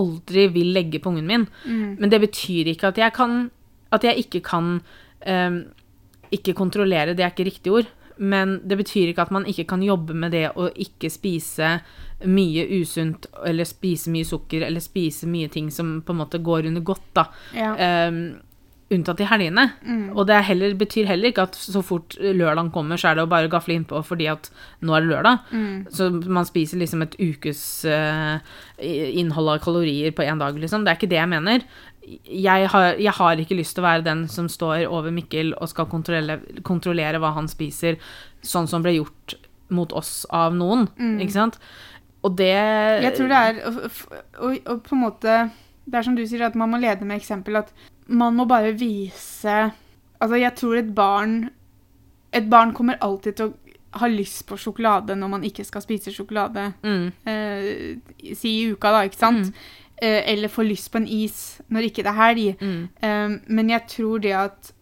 aldri vil legge på ungen min. Mm. Men det betyr ikke at jeg kan At jeg ikke kan eh, Ikke kontrollere, det er ikke riktig ord. Men det betyr ikke at man ikke kan jobbe med det å ikke spise mye usunt, eller spise mye sukker, eller spise mye ting som på en måte går under godt, da. Ja. Um, unntatt i helgene. Mm. Og det er heller, betyr heller ikke at så fort lørdagen kommer, så er det å bare gafle innpå fordi at nå er det lørdag. Mm. Så man spiser liksom et ukes uh, innhold av kalorier på én dag, liksom. Det er ikke det jeg mener. Jeg har, jeg har ikke lyst til å være den som står over Mikkel og skal kontrollere, kontrollere hva han spiser, sånn som ble gjort mot oss av noen, Mm. ikke sant? Og det Jeg tror det er å- på en måte Det er som du sier, at man må lede med eksempel. At man må bare vise Altså, jeg tror et barn Et barn kommer alltid til å ha lyst på sjokolade når man ikke skal spise sjokolade. mm, Eh, si i uka, da, ikke sant? Mm. Eh, eller få lyst på en is når ikke det er helg. mm, Eh, men jeg tror det at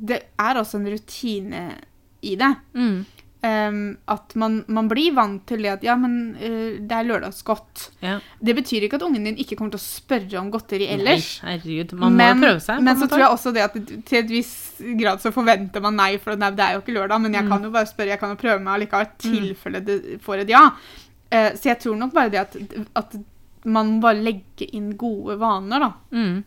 Det er også en rutine i det. mm, Um, at man, man blir vant til det at ja, men uh, det er lørdagsgodt. ja. Det betyr ikke at ungen din ikke kommer til å spørre om godteri ellers. Nei, herregud. Man må men, prøve seg. men så tror jeg også det at til et viss grad så forventer man nei, for nei, det er jo ikke lørdag, men jeg Mm. kan jo bare spørre, jeg kan jo prøve meg allikevel, i tilfelle det får et ja. Uh, så jeg tror nok bare det at, at man bare legge inn gode vaner, da. Mm.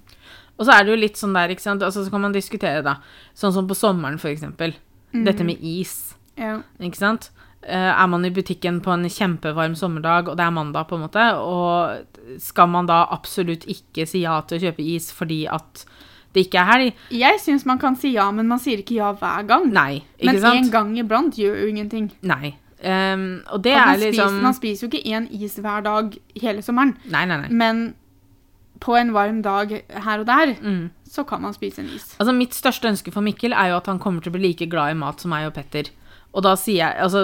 Og så er det jo litt sånn der, ikke sant. Altså, så kan man diskutere, da. Sånn som på sommeren, for eksempel. Mm. Dette med is. Ja. Ikke sant? Eh, er man i butikken på en kjempevarm sommerdag, og det er mandag, på en måte, og skal man da absolutt ikke si ja til å kjøpe is fordi at det ikke er helg? Jeg syns man kan si ja, men man sier ikke ja hver gang. Nei, ikke men sant? en gang iblant gjør jo ingenting. Nei. Um, og det er liksom spiser, man spiser jo ikke én is hver dag hele sommeren. Nei, nei, nei. Men på en varm dag her og der, Mm. så kan man spise en is. Altså, mitt største ønske for Mikkel er jo at han kommer til å bli like glad i mat som meg og Petter. Og da sier jeg Altså,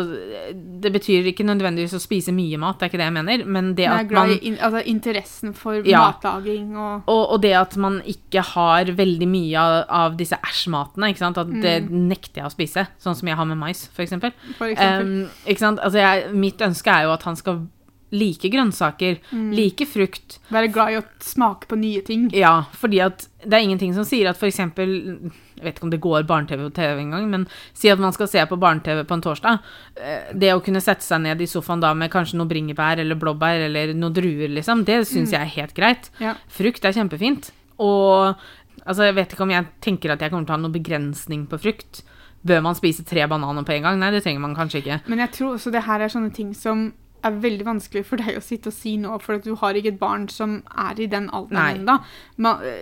det betyr ikke nødvendigvis å spise mye mat, det er ikke det jeg mener, men det at man in, altså, interessen for Ja. matlaging og Og, og det at man ikke har veldig mye av, av disse æsjmatene, ikke sant, at det nekter jeg å spise, sånn som jeg har med mais, for eksempel. for eksempel. Um, ikke sant, altså jeg, mitt ønske er jo at han skal like grønnsaker, Mm. like frukt, Være glad i å smake på nye ting. ja, fordi at det er ingenting som sier at for eksempel, jeg vet ikke om det går barne-TV på TV engang, men si at man skal se på barne-TV på en torsdag, eh, det å kunne sette seg ned i sofaen da med kanskje noe bringebær eller blåbær eller noen druer, liksom, det synes jeg er helt greit. Ja. Frukt er kjempefint. Og altså, jeg vet ikke om jeg tenker at jeg kommer til å ha noen begrensning på frukt. Bør man spise tre bananer på en gang? Nei, det trenger man kanskje ikke. Men jeg tror også det her er sånne ting som er veldig vanskelig for deg å sitte og si nå, for du har ikke et barn som er i den alderen ennå.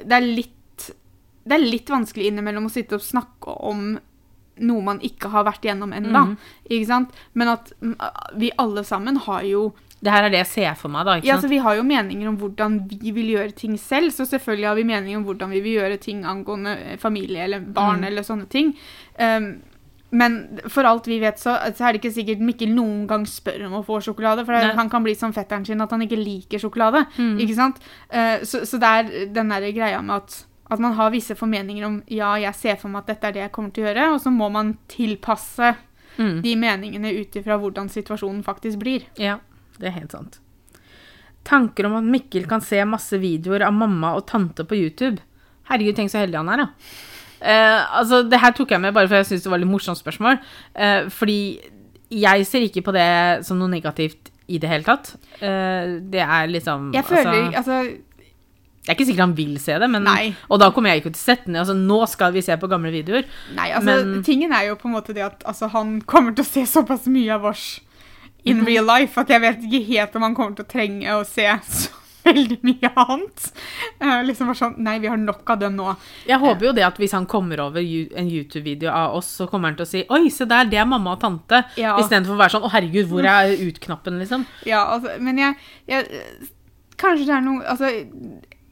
Det er litt Det er litt vanskelig innimellom å sitte og snakke om noe man ikke har vært igjennom ennå. Mm. Ikke sant? Men at mm, vi alle sammen har jo Det her er det jeg ser for meg, da. ja, sant? så Vi har jo meninger om hvordan vi vil gjøre ting selv, så selvfølgelig har vi meninger om hvordan vi vil gjøre ting angående eh, familie eller barn Mm. eller sånne ting. Um, men for alt vi vet, så, så er det ikke sikkert Mikkel noen gang spør om å få sjokolade. For Nei. han kan bli som fetteren sin at han ikke liker sjokolade. Mm. Ikke sant? Uh, så, så det er den der greia med at, at man har visse formeninger om ja, jeg ser for meg at dette er det jeg kommer til å gjøre, og så må man tilpasse Mm. de meningene ut ifra hvordan situasjonen faktisk blir. Ja, det er helt sant. Tanker om at Mikkel kan se masse videoer av mamma og tante på YouTube. Herregud, tenk så heldig han er, da. Eh, altså, det her tok jeg med bare for jeg syntes det var litt morsomt spørsmål. Eh, fordi jeg ser ikke på det som noe negativt i det hele tatt. Eh, det er liksom Jeg føler altså, altså Det er ikke sikkert han vil se det, men, og da kommer jeg ikke til å sette ned. Altså, nå skal vi se på gamle videoer. Nei, altså, Men- tingen er jo på en måte det at altså, han kommer til å se såpass mye av oss in Mhm. real life at jeg vet ikke helt om han kommer til å trenge å se *laughs* så veldig mye annet. Uh, liksom bare sånn, Nei, vi har nok av dem nå. Jeg håper jo det at hvis han kommer over en YouTube-video av oss, så kommer han til å si Oi, se der, det er mamma og tante. Ja. Istedenfor å være sånn Å, herregud, hvor er ut-knappen, liksom? Ja, altså, men jeg, jeg Kanskje det er noe Altså,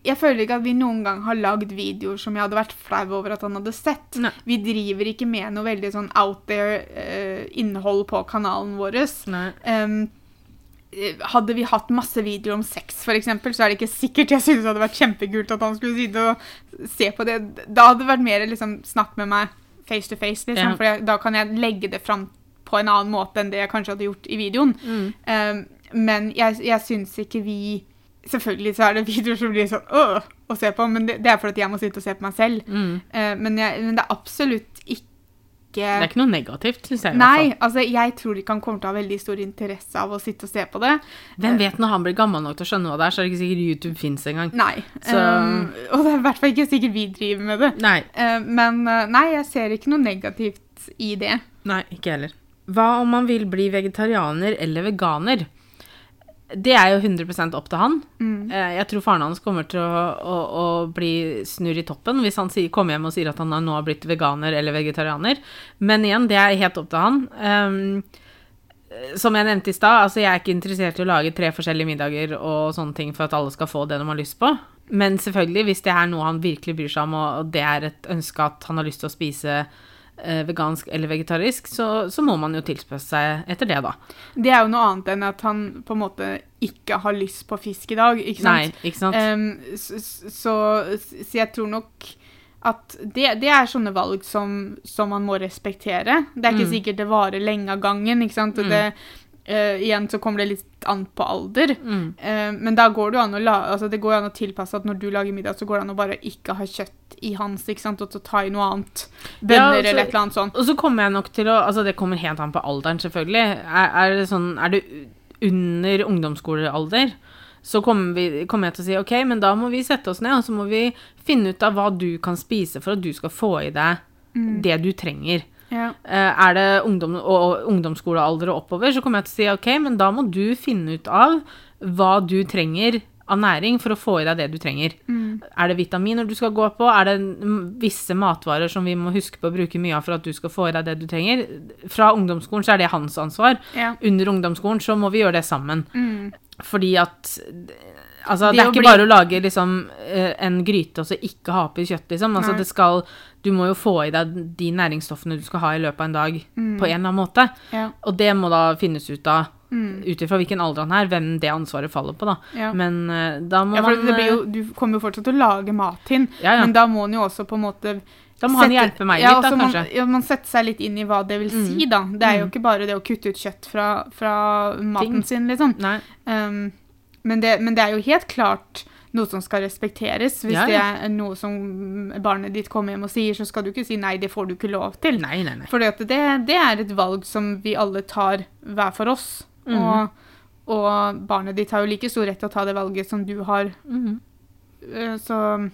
jeg føler ikke at vi noen gang har lagd videoer som jeg hadde vært flau over at han hadde sett. Nei. Vi driver ikke med noe veldig sånn out there-innhold uh, på kanalen vår. Um, eh, hadde vi hatt masse videoer om sex, for eksempel, så er det ikke sikkert jeg synes det hadde vært kjempekult at han skulle sitte og se på det. Da hadde det vært mer liksom, snakk med meg face to face, liksom, Ja. for jeg, da kan jeg legge det fram på en annen måte enn det jeg kanskje hadde gjort i videoen. Mm. Um, men jeg, jeg syns ikke vi Selvfølgelig så er det videoer som blir sånn øh å se på, men det, det er fordi jeg må sitte og se på meg selv. Mm. Uh, men, jeg, men det er absolutt ikke Det er ikke noe negativt, syns jeg. Nei, altså jeg tror ikke han kommer til å ha veldig stor interesse av å sitte og se på det. Hvem vet når han blir gammel nok til å skjønne hva det er, så er det ikke sikkert YouTube fins engang. Nei. Så- Um, og det er i hvert fall ikke sikkert vi driver med det. Nei. Uh, men nei, jeg ser ikke noe negativt i det. Nei, ikke heller. Hva om man vil bli vegetarianer eller veganer? Det er jo 100% opp til han. Mm. Eh, Jeg tror faren hans kommer til å, å, å bli snurr i toppen hvis han sier, kommer hjem og sier at han nå har blitt veganer eller vegetarianer. Men igjen, det er helt opp til han. Um, som jeg nevnte i stad, altså jeg er ikke interessert i å lage tre forskjellige middager og sånne ting for at alle skal få det de har lyst på. Men selvfølgelig, hvis det er noe han virkelig bryr seg om, og det er et ønske at han har lyst til å spise vegansk eller vegetarisk, så, så må man jo tilspøse seg etter det, da. Det er jo noe annet enn at han på en måte ikke har lyst på fisk i dag, ikke Nei, sant? ikke sant? Um, så, så, så jeg tror nok at det, det er sånne valg som, som man må respektere. Det er ikke Mm. sikkert det varer lenge av gangen, ikke sant? Og Mm. det, eh, igjen så kommer det litt an på alder. Mm. uh, men da går det jo an å la, altså det går an å tilpasse at når du lager middag, så går det an å bare ikke ha kjøtt i hans, ikke sant, og så ta i noe annet. Bønner Ja, eller et eller annet sånt. Og så kommer jeg nok til å Altså, det kommer helt an på alderen, selvfølgelig. Er, er det sånn Er du under ungdomsskolealder, så kommer, vi, kommer jeg til å si OK, men da må vi sette oss ned, og så må vi finne ut av hva du kan spise for at du skal få i deg Mm. det du trenger. Ja. Eh, er det ungdom, og ungdomsskolealder og oppover, så kommer jeg til å si OK, men da må du finne ut av hva du trenger av næring for å få i deg det du trenger. Mm. Er det vitaminer du skal gå på? Er det visse matvarer som vi må huske på å bruke mye av for at du skal få i deg det du trenger? Fra ungdomsskolen så er det hans ansvar. Ja. Under ungdomsskolen så må vi gjøre det sammen. Mm. Fordi at Altså, Det det er ikke bli- bare å lage liksom eh, en gryte og så ikke ha oppi kjøtt, liksom. Altså, det skal Du må jo få i deg de næringsstoffene du skal ha i løpet av en dag Mm. på en eller annen måte. Ja. Og det må da finnes ut av, Mm. ut ifra hvilken alder han er, hvem det ansvaret faller på, da. Ja. Men eh, da må Ja, man det blir jo, eh, du kommer jo fortsatt til å lage mat til ja, men da må han jo også på en måte Da må han hjelpe meg litt, da, kanskje. man. Ja, man setter seg litt inn i hva det vil si, Mm. da. Det er jo Mm. ikke bare det å kutte ut kjøtt fra, fra maten Ting. sin, liksom. Nei. Um, men, det, men det er jo helt klart noe som skal respekteres. Hvis Ja, ja. det er noe som barnet ditt kommer hjem og sier, så skal du ikke si nei, det får du ikke lov til. Nei, nei, nei. For det, det er et valg som vi alle tar hver for oss. Mhm. Og, og barnet ditt har jo like stor rett til å ta det valget som du har Mm -hmm. Så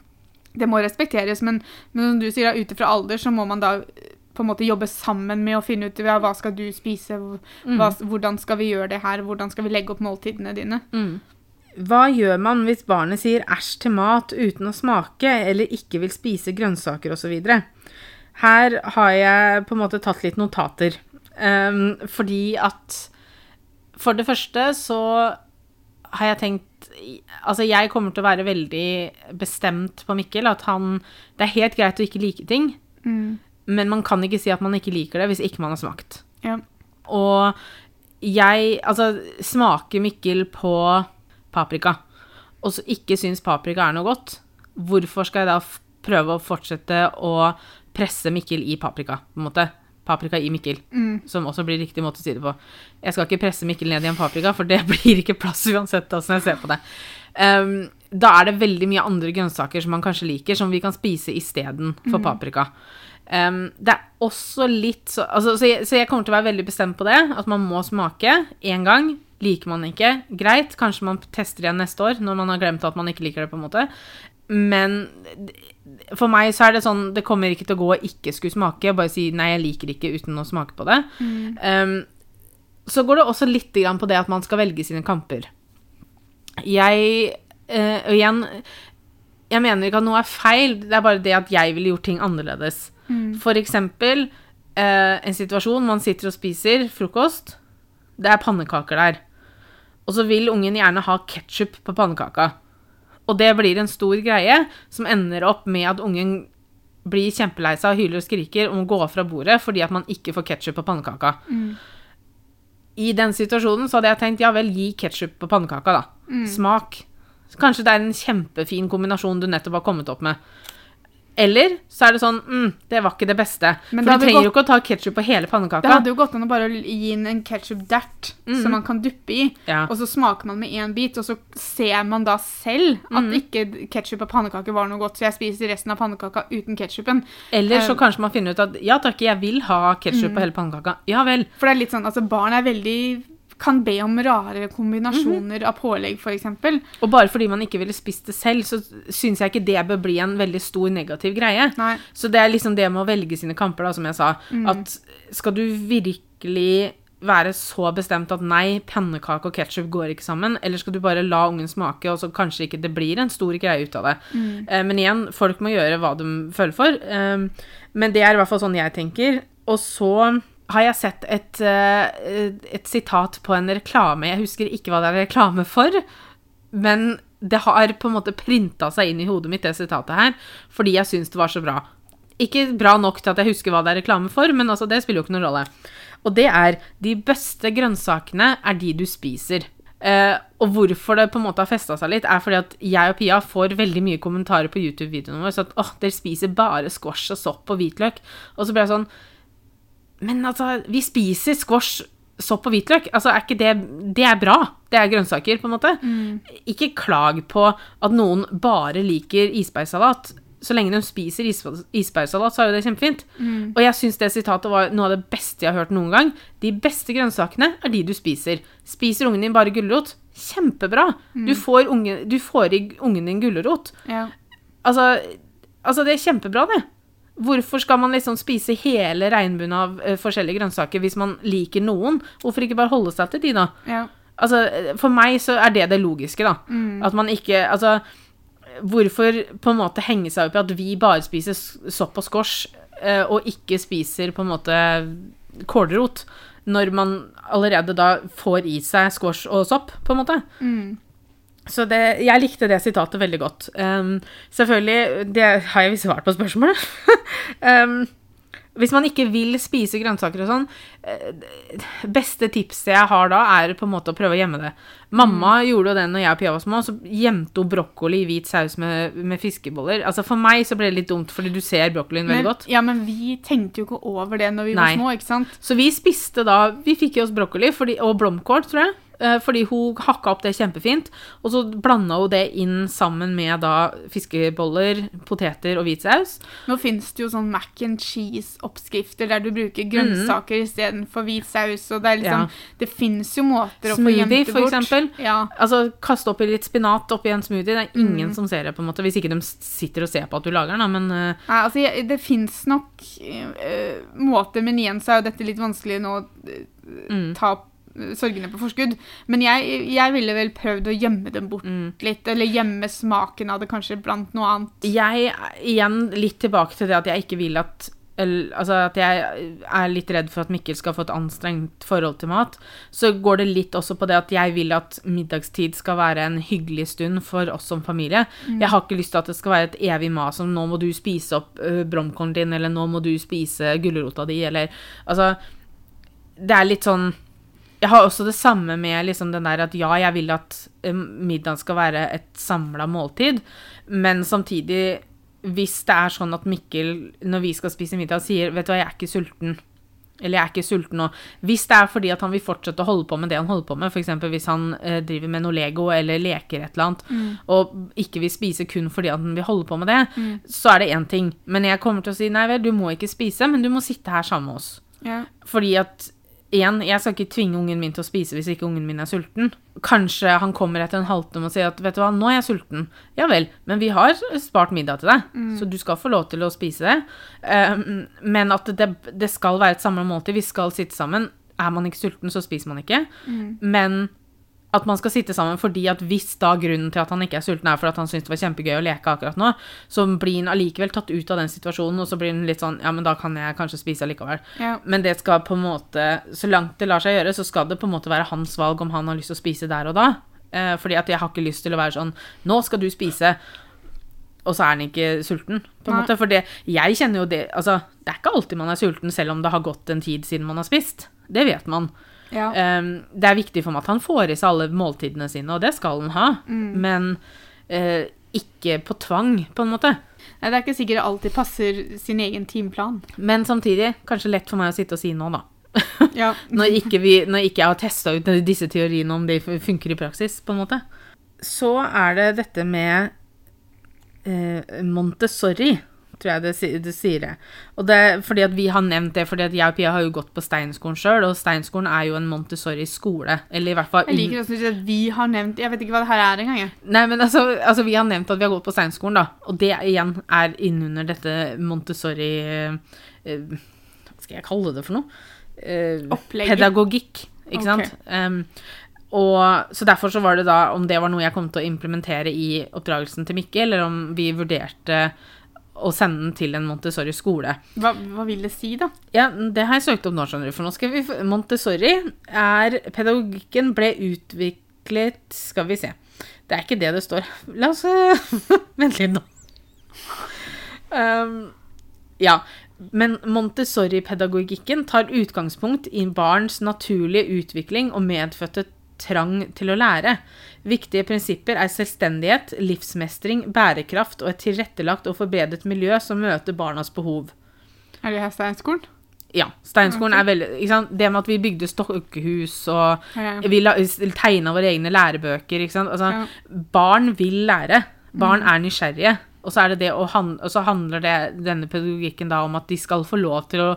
det må respekteres, men, men som du sier, ut ifra alder så må man da eh, på en måte jobbe sammen med å finne ut ja, hva skal du spise, hva, hvordan skal vi gjøre det her, hvordan skal vi legge opp måltidene dine. Hva gjør man hvis barnet sier æsj til mat uten å smake, eller ikke vil spise grønnsaker osv.? Her har jeg på en måte tatt litt notater. Um, fordi at For det første så har jeg tenkt Altså, jeg kommer til å være veldig bestemt på Mikkel. At han Det er helt greit å ikke like ting, men man kan ikke si at man ikke liker det hvis ikke man har smakt. Ja. Og jeg Altså, smaker Mikkel på paprika, og så ikke syns paprika er noe godt, hvorfor skal jeg da prøve å fortsette å presse Mikkel i paprika, på en måte? Paprika i Mikkel, som også blir riktig måte å si det på. Jeg skal ikke presse Mikkel ned i en paprika, for det *laughs* blir ikke plass uansett åssen jeg ser på det. Um, da er det veldig mye andre grønnsaker som man kanskje liker, som vi kan spise istedenfor paprika. Um, det er også litt så altså, så, jeg, så jeg kommer til å være veldig bestemt på det. At man må smake én gang. Liker man ikke, greit. Kanskje man tester igjen neste år når man har glemt at man ikke liker det. på en måte. Men for meg så er det sånn Det kommer ikke til å gå å ikke skulle smake. Bare si 'nei, jeg liker ikke' uten å smake på det. Ehm, så går det også litt på det at man skal velge sine kamper. Jeg uh, igjen Jeg mener ikke at noe er feil, det er bare det at jeg ville gjort ting annerledes. For eksempel uh, en situasjon man sitter og spiser frokost. Det er pannekaker der. Og så vil ungen gjerne ha ketsjup på pannekaka. Og det blir en stor greie som ender opp med at ungen blir kjempelei seg og hyler og skriker om å gå fra bordet fordi at man ikke får ketsjup på pannekaka. I den situasjonen så hadde jeg tenkt ja vel, gi ketsjup på pannekaka, da. Smak. Kanskje det er en kjempefin kombinasjon du nettopp har kommet opp med. Eller så er det sånn mm, Det var ikke det beste. Men For du trenger jo ikke å ta ketsjup på hele Det hadde jo gått an å bare gi inn en ketsjup-dert som man kan duppe i, Ja. og så smaker man med én bit, og så ser man da selv at ikke ketsjup og pannekaker var noe godt, så jeg spiser resten av pannekaka uten ketsjupen. Eller så Eh, kanskje man finner ut at ja takk, jeg vil ha ketsjup på hele pannekaka. Ja vel. For det er litt sånn, altså barn er veldig kan be om rare kombinasjoner av pålegg, f.eks. Og bare fordi man ikke ville spist det selv, så syns jeg ikke det bør bli en veldig stor negativ greie. Nei. Så det er liksom det med å velge sine kamper, da, som jeg sa. At skal du virkelig være så bestemt at nei, pannekake og ketsjup går ikke sammen, eller skal du bare la ungen smake, og så kanskje ikke det blir en stor greie ut av det. Eh, men igjen, folk må gjøre hva de føler for. Eh, men det er i hvert fall sånn jeg tenker. Og så har jeg sett et, eh, et sitat på en reklame. Jeg husker ikke hva det er reklame for, men det har på en måte printa seg inn i hodet mitt, det sitatet her, fordi jeg syns det var så bra. Ikke bra nok til at jeg husker hva det er reklame for, men altså, det spiller jo ikke noen rolle. Og det er de beste grønnsakene er de du spiser. Eh, og hvorfor det på en måte har festa seg litt, er fordi at jeg og Pia får veldig mye kommentarer på YouTube-videoene våre. Så at åh, dere spiser bare squash og sopp og hvitløk. Og så ble jeg sånn Men altså, vi spiser squash, sopp og hvitløk. Altså, er det Det er bra. Det er grønnsaker, på en måte. Ikke klag på at noen bare liker isbergsalat. Så lenge de spiser is isbærsalat, så er jo det kjempefint. Og jeg syns det sitatet var noe av det beste jeg har hørt noen gang. De beste grønnsakene er de du spiser. Spiser ungen din bare gulrot? Kjempebra! Du, får unge, du får i ungen din gulrot. Ja. Altså, altså, det er kjempebra, det. Hvorfor skal man liksom spise hele regnbuen av uh, forskjellige grønnsaker hvis man liker noen? Hvorfor ikke bare holde seg til de, da? ja. Altså, eh, for meg så er det det logiske, da. At man ikke Altså, hvorfor på en måte henge seg opp i at vi bare spiser sopp og squash, uh, og ikke spiser på en måte kålrot, når man allerede da får i seg squash og sopp, på en måte? Så det, jeg likte det sitatet veldig godt. Um, selvfølgelig, det har jeg visst svart på spørsmålet. um, *laughs* hvis man ikke vil spise grønnsaker og sånn, eh, beste tipset jeg har da, er på en måte å prøve å gjemme det. Mamma gjorde jo det når jeg og Pia var små, så gjemte hun brokkoli i hvit saus med, med fiskeboller. Altså For meg så ble det litt dumt, fordi du ser brokkolien veldig godt. ja, men vi tenkte jo ikke over det når vi Nei. var små, ikke sant? Så vi spiste da Vi fikk i oss brokkoli fordi, og blomkål, tror jeg. Eh, fordi hun hakka opp det kjempefint. Og så blanda hun det inn sammen med da fiskeboller, poteter og hvit saus. Nå fins det jo sånn mac and cheese-oppskrifter der du bruker grønnsaker istedenfor hvit saus. Og det er liksom. Ja. Det fins jo måter å få Smoothie, gjemt det for bort. eksempel. Ja. Altså, kaste oppi litt spinat oppi en smoothie. Det er ingen Mm. som ser det, på en måte. Hvis ikke de sitter og ser på at du lager den, da, men uh... Nei, altså, jeg, det fins nok uh, måter, men igjen så er jo dette litt vanskelig nå eh, mm, ta sorgene på forskudd. Men jeg, jeg ville vel prøvd å gjemme dem bort mm. litt, eller gjemme smaken av det kanskje blant noe annet. Jeg igjen litt tilbake til det at jeg ikke vil at altså at jeg er litt redd for at Mikkel skal få et anstrengt forhold til mat. Så går det litt også på det at jeg vil at middagstid skal være en hyggelig stund for oss som familie. Jeg har ikke lyst til at det skal være et evig mas om nå må du spise opp uh, bromkornen din, eller nå må du spise gulrota di, eller Altså, det er litt sånn jeg har også det samme med liksom den der at ja, jeg vil at eh, middagen skal være et samla måltid, men samtidig, hvis det er sånn at Mikkel, når vi skal spise middag, sier 'vet du hva, jeg er ikke sulten', eller 'jeg er ikke sulten nå', hvis det er fordi at han vil fortsette å holde på med det han holder på med, f.eks. hvis han eh, driver med noe Lego eller leker et eller annet, og ikke vil spise kun fordi at han vil holde på med det, så er det én ting. Men jeg kommer til å si 'nei vel, du må ikke spise, men du må sitte her sammen med oss'. Ja. Fordi at Igjen, jeg skal ikke tvinge ungen min til å spise hvis ikke ungen min er sulten. Kanskje han kommer etter en halvtime og sier at 'vet du hva, nå er jeg sulten'. Ja vel, men vi har spart middag til deg, så du skal få lov til å spise det. Um, men at det, det skal være et samla måltid. Vi skal sitte sammen. Er man ikke sulten, så spiser man ikke. Men at man skal sitte sammen fordi at hvis da grunnen til at han ikke er sulten, er for at han syns det var kjempegøy å leke akkurat nå, så blir han allikevel tatt ut av den situasjonen, og så blir han litt sånn Ja, men da kan jeg kanskje spise allikevel. Ja. Men det skal på en måte Så langt det lar seg gjøre, så skal det på en måte være hans valg om han har lyst til å spise der og da. Eh, fordi at jeg har ikke lyst til å være sånn Nå skal du spise. Og så er han ikke sulten, på en Nei. måte. For det, jeg kjenner jo det Altså, det er ikke alltid man er sulten, selv om det har gått en tid siden man har spist. Det vet man. Ja. Um, det er viktig for meg at han får i seg alle måltidene sine, og det skal han ha. Men uh, ikke på tvang, på en måte. Nei, det er ikke sikkert det alltid passer sin egen timeplan. Men samtidig kanskje lett for meg å sitte og si nå, da. *laughs* Ja. Når ikke, vi, når ikke jeg har testa ut disse teoriene om de funker i praksis, på en måte. Så er det dette med eh, Montessori, tror jeg det, det sier det. Og det er fordi at vi har nevnt det, fordi at jeg og Pia har jo gått på Steinskolen sjøl, og Steinskolen er jo en Montessori-skole. Eller i hvert fall Jeg liker også at vi har nevnt Jeg vet ikke hva det her er engang. jeg. Nei, men altså, altså, vi har nevnt at vi har gått på Steinskolen, da. Og det igjen er innunder dette Montessori eh, eh, Hva skal jeg kalle det for noe? Eh, Opplegget. pedagogikk, ikke okay. sant? Um, og Så derfor så var det da om det var noe jeg kom til å implementere i oppdragelsen til Mikkel, eller om vi vurderte å sende den til en Montessori-skole. Hva, hva vil det si, da? Ja, det har jeg søkt opp nå, skjønner du. For nå skal vi Montessori er Pedagogikken ble utviklet Skal vi se. Det er ikke det det står. La oss *laughs* Vent litt nå. Um, ja. Men Montessori-pedagogikken tar utgangspunkt i barns naturlige utvikling og medfødte trang til å lære. Viktige prinsipper er selvstendighet, livsmestring, bærekraft og et tilrettelagt og forbedret miljø som møter barnas behov. Er det her Steinskolen? Ja. Steinskolen er veldig? Det med at vi bygde stokkehus og Ja. vi tegna våre egne lærebøker. Altså, Ja. Barn vil lære. Barn er nysgjerrige. Og så, er det det å han, og så handler det, denne pedagogikken da om at de skal få lov til å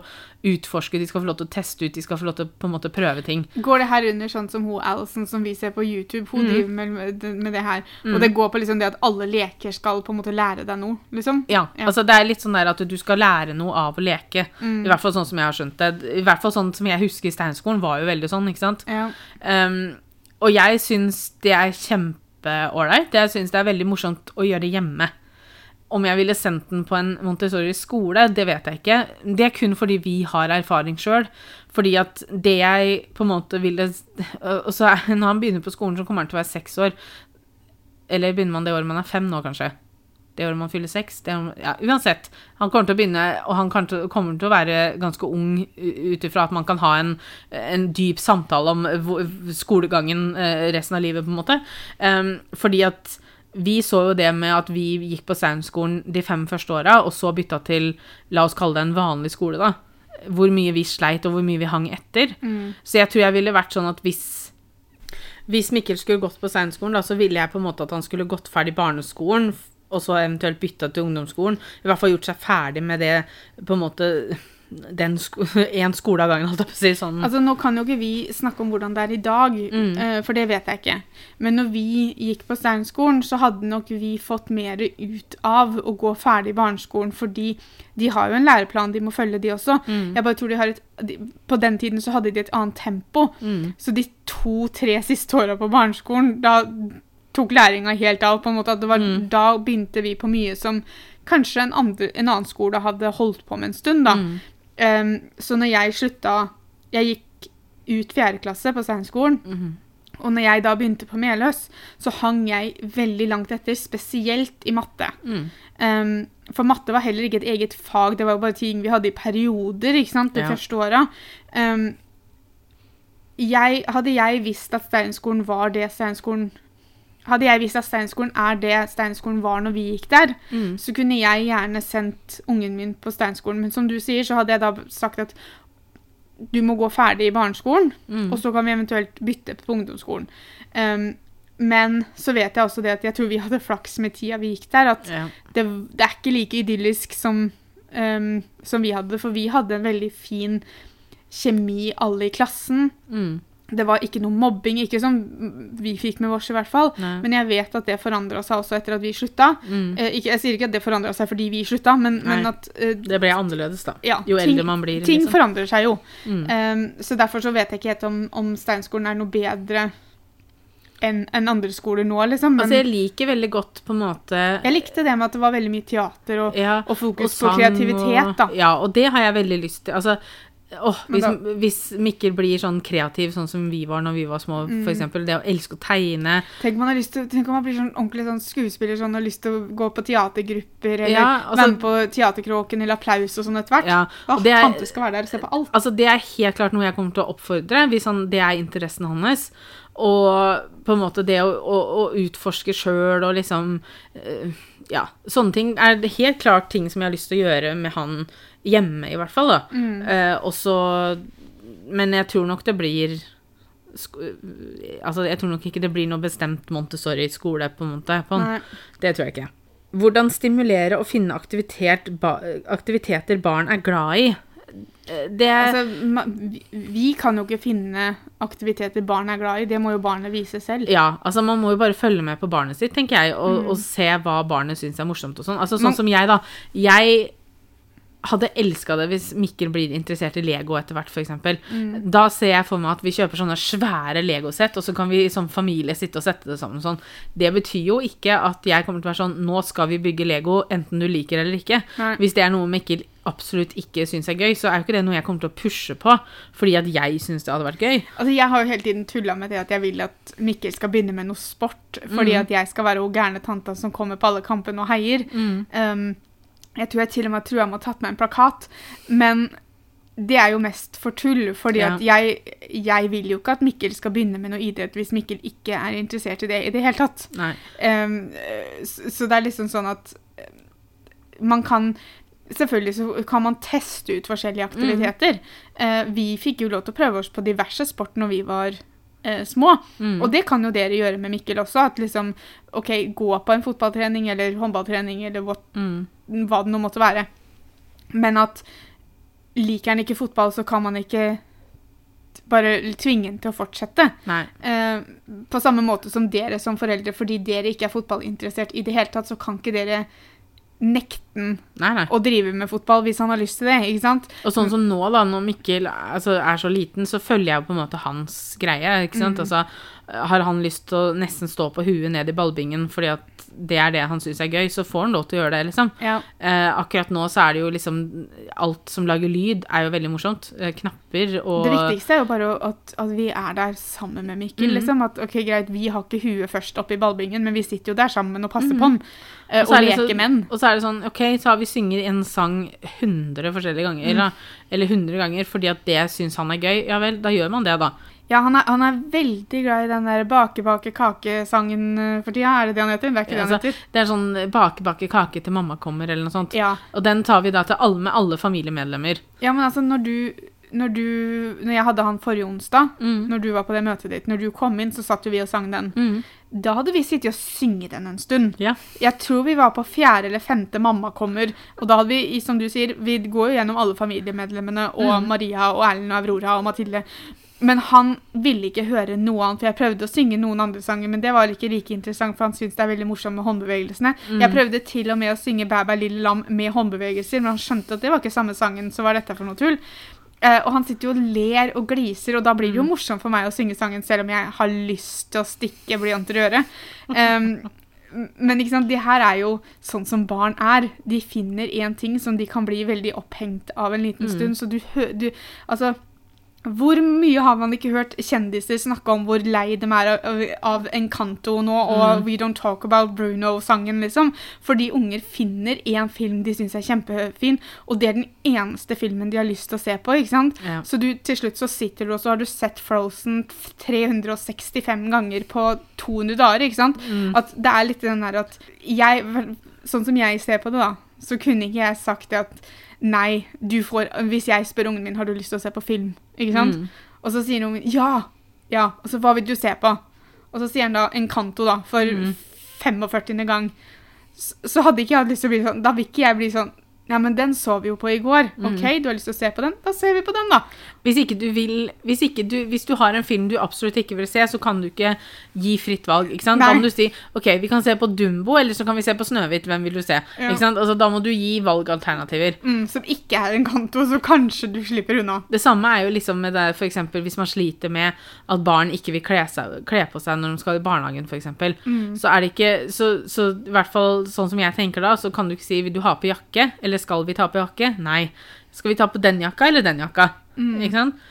utforske, de skal få lov til å teste ut, de skal få lov til å på en måte prøve ting. Går det her under sånn som hun Alison som vi ser på YouTube? Hun Mm. driver med, med, det her. Og det går på liksom det at alle leker skal på en måte lære deg noe, liksom? Ja, Ja. altså det er litt sånn der at du skal lære noe av å leke. Mm. I hvert fall sånn som jeg har skjønt det. I hvert fall sånn som jeg husker i Steinskolen var jo veldig sånn, ikke sant? Ja. Um, og jeg syns det er kjempeålreit. Jeg syns det er veldig morsomt å gjøre det hjemme. Om jeg ville sendt den på en Montessori-skole, det vet jeg ikke. Det er kun fordi vi har erfaring sjøl. Fordi at det jeg på en måte ville Og så *laughs* når han begynner på skolen, så kommer han til å være seks år. Eller begynner man det året man er fem nå, kanskje? Det året man fyller seks? Ja, uansett. Han kommer til å begynne, og han kommer til å være ganske ung ut ifra at man kan ha en, en dyp samtale om skolegangen eh, resten av livet, på en måte. Um, fordi at vi så jo det med at vi gikk på Steinskolen de fem første åra, og så bytta til, la oss kalle det en vanlig skole, da. Hvor mye vi sleit, og hvor mye vi hang etter. Mm. Så jeg tror jeg ville vært sånn at hvis Hvis Mikkel skulle gått på Steinskolen, da, så ville jeg på en måte at han skulle gått ferdig barneskolen, og så eventuelt bytta til ungdomsskolen. I hvert fall gjort seg ferdig med det på en måte den sko *laughs* en skole av gangen, holdt jeg på å si. Sånn. Altså, Nå kan jo ikke vi snakke om hvordan det er i dag, eh, for det vet jeg ikke. Men når vi gikk på Steinskolen, så hadde nok vi fått mer ut av å gå ferdig barneskolen, fordi de har jo en læreplan de må følge, de også. Jeg bare tror de har et, de, På den tiden så hadde de et annet tempo. Mm. Så de to-tre siste åra på barneskolen, da tok læringa helt av. på en måte at det var, Mm. Da begynte vi på mye som kanskje en, andre, en annen skole hadde holdt på med en stund. da. Mm. Um, så når jeg slutta Jeg gikk ut fjerde klasse på Steinskolen. -hmm. Og når jeg da begynte på Meløs, så hang jeg veldig langt etter, spesielt i matte. Mm. Um, for matte var heller ikke et eget fag, det var bare ting vi hadde i perioder ikke sant, de Ja. første åra. Um, jeg, hadde jeg visst at Steinskolen var det Steinskolen Hadde jeg visst at Steinskolen er det Steinskolen var når vi gikk der, Mm. så kunne jeg gjerne sendt ungen min på Steinskolen. Men som du sier, så hadde jeg da sagt at du må gå ferdig i barneskolen, Mm. og så kan vi eventuelt bytte på ungdomsskolen. Um, men så vet jeg også det at jeg tror vi hadde flaks med tida vi gikk der. At Ja. det, det er ikke like idyllisk som, um, som vi hadde, for vi hadde en veldig fin kjemi alle i klassen. Mm. Det var ikke noe mobbing, ikke som vi fikk med vårs i hvert fall. Nei. Men jeg vet at det forandra seg også etter at vi slutta. Mm. Eh, ikke, jeg sier ikke at det forandra seg fordi vi slutta, men, men at eh, Det ble annerledes, da. ja, Jo ting, eldre man blir. ting liksom. forandrer seg jo. Mm. Um, så derfor så vet jeg ikke helt om, om Steinskolen er noe bedre enn en andre skoler nå, liksom. Men Altså, jeg liker veldig godt på en måte jeg likte det med at det var veldig mye teater og, ja, og fokus og på sang kreativitet, og- da. Ja, og det har jeg veldig lyst til. Altså, åh, hvis, da- hvis Mikkel blir sånn kreativ, sånn som vi var når vi var små, Mm. eksempel, det å elske å tegne Tenk, man har lyst til, tenk om man blir sånn ordentlig sånn skuespiller sånn, og har lyst til å gå på teatergrupper eller Ja, altså- være med på Teaterkråken eller Applaus og sånn etter hvert. Ja, oh, det er- Tante skal være der og se på alt. Altså, det er helt klart noe jeg kommer til å oppfordre, hvis han, det er interessen hans. Og på en måte det å, å, å utforske sjøl og liksom eh, Ja, sånne ting er helt klart ting som jeg har lyst til å gjøre med han hjemme, i hvert fall. da. Mm. Eh, og så Men jeg tror nok det blir Altså, jeg tror nok ikke det blir noe bestemt Montessori-skole, på en måte. På en. Det tror jeg ikke. Hvordan stimulere og finne aktivitet ba aktiviteter barn er glad i? Eh, Det Altså, vi- kan jo ikke finne aktiviteter barn er glad i, det må jo barnet vise selv. Ja, altså man må jo bare følge med på barnet sitt, tenker jeg, og, Mm. og se hva barnet syns er morsomt og sånn. Altså Sånn sånn som jeg, da. Jeg hadde elska det hvis Mikkel blir interessert i Lego etter hvert, f.eks. Mm. Da ser jeg for meg at vi kjøper sånne svære Lego-sett, og så kan vi som familie sitte og sette det sammen sånn. Det betyr jo ikke at jeg kommer til å være sånn Nå skal vi bygge Lego, enten du liker eller ikke. Nei. Hvis det er noe Mikkel absolutt ikke syns er gøy, så er jo ikke det noe jeg kommer til å pushe på fordi at jeg syns det hadde vært gøy. Altså, jeg har jo hele tiden tulla med det at jeg vil at Mikkel skal begynne med noe sport, fordi mm. at jeg skal være hun gærne tanta som kommer på alle kampene og heier. Um, jeg tror jeg til og med tror jeg må ha tatt med en plakat, men det er jo mest for tull, fordi Ja. at jeg, jeg vil jo ikke at Mikkel skal begynne med noe idrett hvis Mikkel ikke er interessert i det i det hele tatt. Um, så, så det er liksom sånn at eh, man kan Selvfølgelig så kan man teste ut forskjellige aktiviteter. Eh, vi fikk jo lov til å prøve oss på diverse sport når vi var eh, små. Mm. Og det kan jo dere gjøre med Mikkel også. At liksom OK, gå på en fotballtrening eller håndballtrening eller what, Mm. Hva det nå måtte være. Men at liker han ikke fotball, så kan man ikke bare tvinge han til å fortsette. Eh, på samme måte som dere som foreldre, fordi dere ikke er fotballinteressert i det hele tatt, så kan ikke dere nekte han Nei, nei. å drive med fotball hvis han har lyst til det. ikke sant? Og sånn som nå, da, når Mikkel altså, er så liten, så følger jeg på en måte hans greie. ikke sant? Mm. Altså, har han lyst til å nesten stå på huet ned i ballbingen fordi at det er det han syns er gøy, så får han lov til å gjøre det, liksom. Ja. Eh, akkurat nå så er det jo liksom Alt som lager lyd, er jo veldig morsomt. Eh, knapper og Det viktigste er jo bare at, at vi er der sammen med Mikkel. Mhm. liksom, at ok, greit, Vi har ikke huet først opp i ballbingen, men vi sitter jo der sammen og passer Mhm. på han. eh, Og og er leker med. Og så er det sånn, ok, så har vi synger en sang 100 forskjellige ganger, Mm. da, eller 100 ganger, fordi at det syns han er gøy. Ja vel, da gjør man det, da. Ja, han er, han er veldig glad i den der bake, bake, kake-sangen eh, for tida. Er det det han heter? Det er ikke Ja, det han altså. Det er sånn bake, bake kake til mamma kommer, eller noe sånt. Ja. Og den tar vi da til alle, med alle familiemedlemmer. ja, men altså, når du når du Når jeg hadde han forrige onsdag, Mm. når du var på det møtet ditt, når du kom inn, så satt jo vi og sang den. Mm. Da hadde vi sittet og synget den en stund. Ja. Jeg tror vi var på fjerde eller femte Mamma kommer, og da hadde vi, som du sier, vi går jo gjennom alle familiemedlemmene, og mm. Maria og Erlend og Aurora og Mathilde. Men han ville ikke høre noe annet, for jeg prøvde å synge noen andre sanger, men det var ikke like interessant, for han syntes det er veldig morsomt med håndbevegelsene. Mm. Jeg prøvde til og med å synge Bæ bæ lille lam med håndbevegelser, men han skjønte at det var ikke samme sangen, så var dette for noe tull. Eh, og han sitter jo og ler og gliser, og da blir det jo Mm. morsomt for meg å synge sangen, selv om jeg har lyst til å stikke blyanter i øret. Um, men ikke sant, de her er jo sånn som barn er. De finner én ting som de kan bli veldig opphengt av en liten Mm. stund. Så du hører altså hvor mye har man ikke hørt kjendiser snakke om hvor lei de er av, av Encanto nå, og Mm. We Don't Talk About Bruno-sangen, liksom? Fordi unger finner én film de syns er kjempefin, og det er den eneste filmen de har lyst til å se på, ikke sant? Ja. Så du, til slutt så sitter du og så har du sett Frozen 365 ganger på 200 dager, ikke sant? Mm. At det er litt den der at jeg, sånn som jeg ser på det da, så kunne ikke jeg sagt det at nei, du får, hvis jeg spør ungen min, har du lyst til å se på film, ikke sant? Mm. Og så sier ungen, ja, ja, og så hva vil du se på? Og så sier han da Encanto da, for Mm. 45. gang. Så, så hadde ikke jeg hatt lyst til å bli sånn, da vil ikke jeg bli sånn, ja, men den så vi jo på i går. Mm. Ok, du har lyst til å se på den? Da ser vi på den da. Hvis, ikke du vil, hvis, ikke du, hvis du har en film du absolutt ikke vil se, så kan du ikke gi fritt valg. ikke sant? Da må du si ok, vi kan se på Dumbo, eller så kan vi se på Snøhvit. Hvem vil du se? Ja. Ikke sant? Altså, da må du gi valgalternativer. Mm, som ikke er en kanto, så kanskje du slipper unna. Det samme er jo liksom med det for eksempel, hvis man sliter med at barn ikke vil kle, seg, kle på seg når de skal i barnehagen, f.eks. Mm. Så er det ikke så, så i hvert fall sånn som jeg tenker da, så kan du ikke si vil du ha på jakke, eller skal vi ta på jakke? Nei. Skal vi ta på den jakka eller den jakka? Mm. Ikke sant?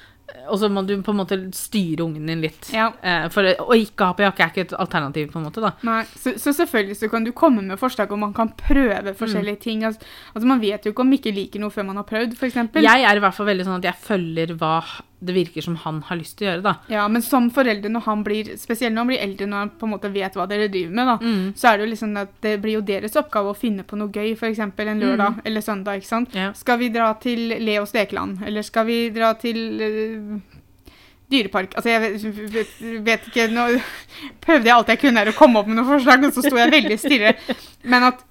Og så må du på en måte styre ungen din litt. Ja. Eh, for å ikke ha på jakke er ikke et alternativ, på en måte, da. Nei, så, så selvfølgelig så kan du komme med forslag om man kan prøve forskjellige ting. Altså, altså Man vet jo ikke om ikke liker noe før man har prøvd, f.eks. Jeg er i hvert fall veldig sånn at jeg følger hva det virker som han har lyst til å gjøre, da. Ja, men som foreldre, når han blir, spesielt når han blir eldre, når han på en måte vet hva dere driver med, da, Mm. så er det jo liksom at det blir jo deres oppgave å finne på noe gøy, f.eks. en lørdag eller søndag. ikke sant? Ja. Skal vi dra til Leos lekeland, eller skal vi dra til uh, dyrepark? Altså, jeg vet, vet, vet ikke Nå prøvde jeg alt jeg kunne her å komme opp med noen forslag, og så sto jeg veldig stille. Men at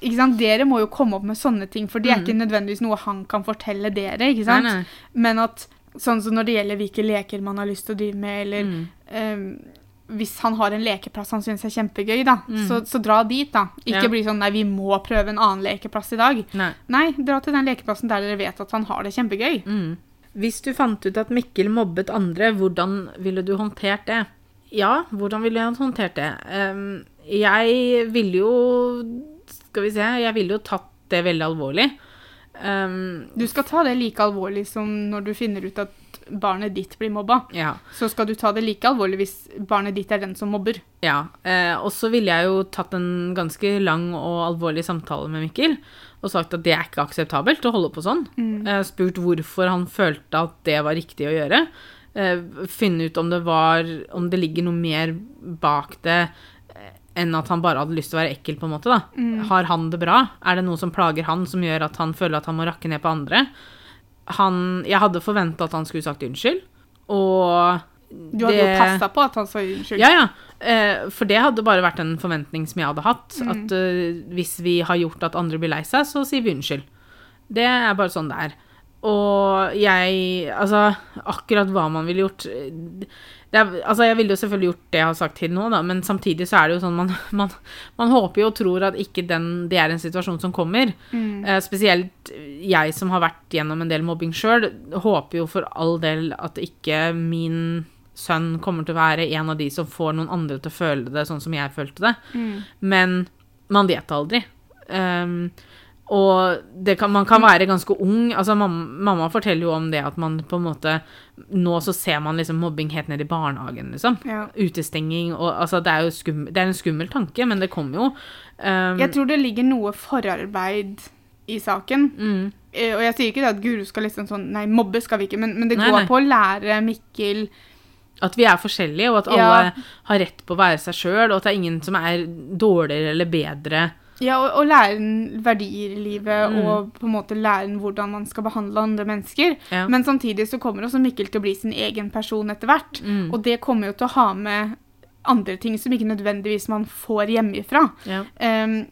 ikke sant, Dere må jo komme opp med sånne ting, for det er Mm. ikke nødvendigvis noe han kan fortelle dere. ikke sant? Nei, nei. Men at sånn som når det gjelder hvilke leker man har lyst til å drive med, eller Mm. ehm, hvis han har en lekeplass han syns er kjempegøy, da, Mm. så, så dra dit, da. Ikke Ja. bli sånn 'nei, vi må prøve en annen lekeplass i dag'. Nei. Nei, dra til den lekeplassen der dere vet at han har det kjempegøy. Mm. Hvis du fant ut at Mikkel mobbet andre, hvordan ville du håndtert det? Ja, hvordan ville jeg håndtert det? Um, jeg ville jo Skal vi se, jeg ville jo tatt det veldig alvorlig. Ehm, Du skal ta det like alvorlig som når du finner ut at barnet ditt blir mobba. ja. Så skal du ta det like alvorlig hvis barnet ditt er den som mobber. Ja, eh, og så ville jeg jo tatt en ganske lang og alvorlig samtale med Mikkel, og sagt at det er ikke akseptabelt å holde på sånn. Eh, spurt hvorfor han følte at det var riktig å gjøre. Eh, finne ut om det var, om det ligger noe mer bak det enn at han bare hadde lyst til å være ekkel, på en måte, da. Har han det bra? Er det noe som plager han, som gjør at han føler at han må rakke ned på andre? Han, jeg hadde forventa at han skulle sagt unnskyld, og Du hadde jo passa på at han sa unnskyld. ja, ja. Eh, for det hadde bare vært en forventning som jeg hadde hatt. Mm. At uh, hvis vi har gjort at andre blir lei seg, så sier vi unnskyld. Det er bare sånn det er. Og jeg Altså, akkurat hva man ville gjort eh, det er, Altså, jeg ville jo selvfølgelig gjort det jeg har sagt til nå, da, men samtidig så er det jo sånn man, *laughs* man, man håper jo og tror at ikke den, det er en situasjon som kommer. Mm. Eh, spesielt jeg som har vært gjennom en del mobbing sjøl, håper jo for all del at ikke min sønn kommer til å være en av de som får noen andre til å føle det sånn som jeg følte det. Mm. Men man vet aldri. Um, og det kan, man kan være ganske ung. Altså, mamma, mamma forteller jo om det at man på en måte Nå så ser man liksom mobbing helt ned i barnehagen, liksom. Ja. Utestenging og Altså, det er jo skum, det er en skummel tanke, men det kommer jo. Um, Jeg tror det ligger noe forarbeid i saken. mm, Eh, Og jeg sier ikke at Guru skal liksom sånn Nei, mobbe skal vi ikke, men, men det Nei, går nei. på å lære Mikkel At vi er forskjellige, og at alle Ja. har rett på å være seg sjøl, og at det er ingen som er dårligere eller bedre Ja, og, og lære en verdier i livet, Mm. og på en måte lære en hvordan man skal behandle andre mennesker. Ja. Men samtidig så kommer også Mikkel til å bli sin egen person etter hvert. Mm. Og det kommer jo til å ha med andre ting som ikke nødvendigvis man får hjemmefra. ja. Um,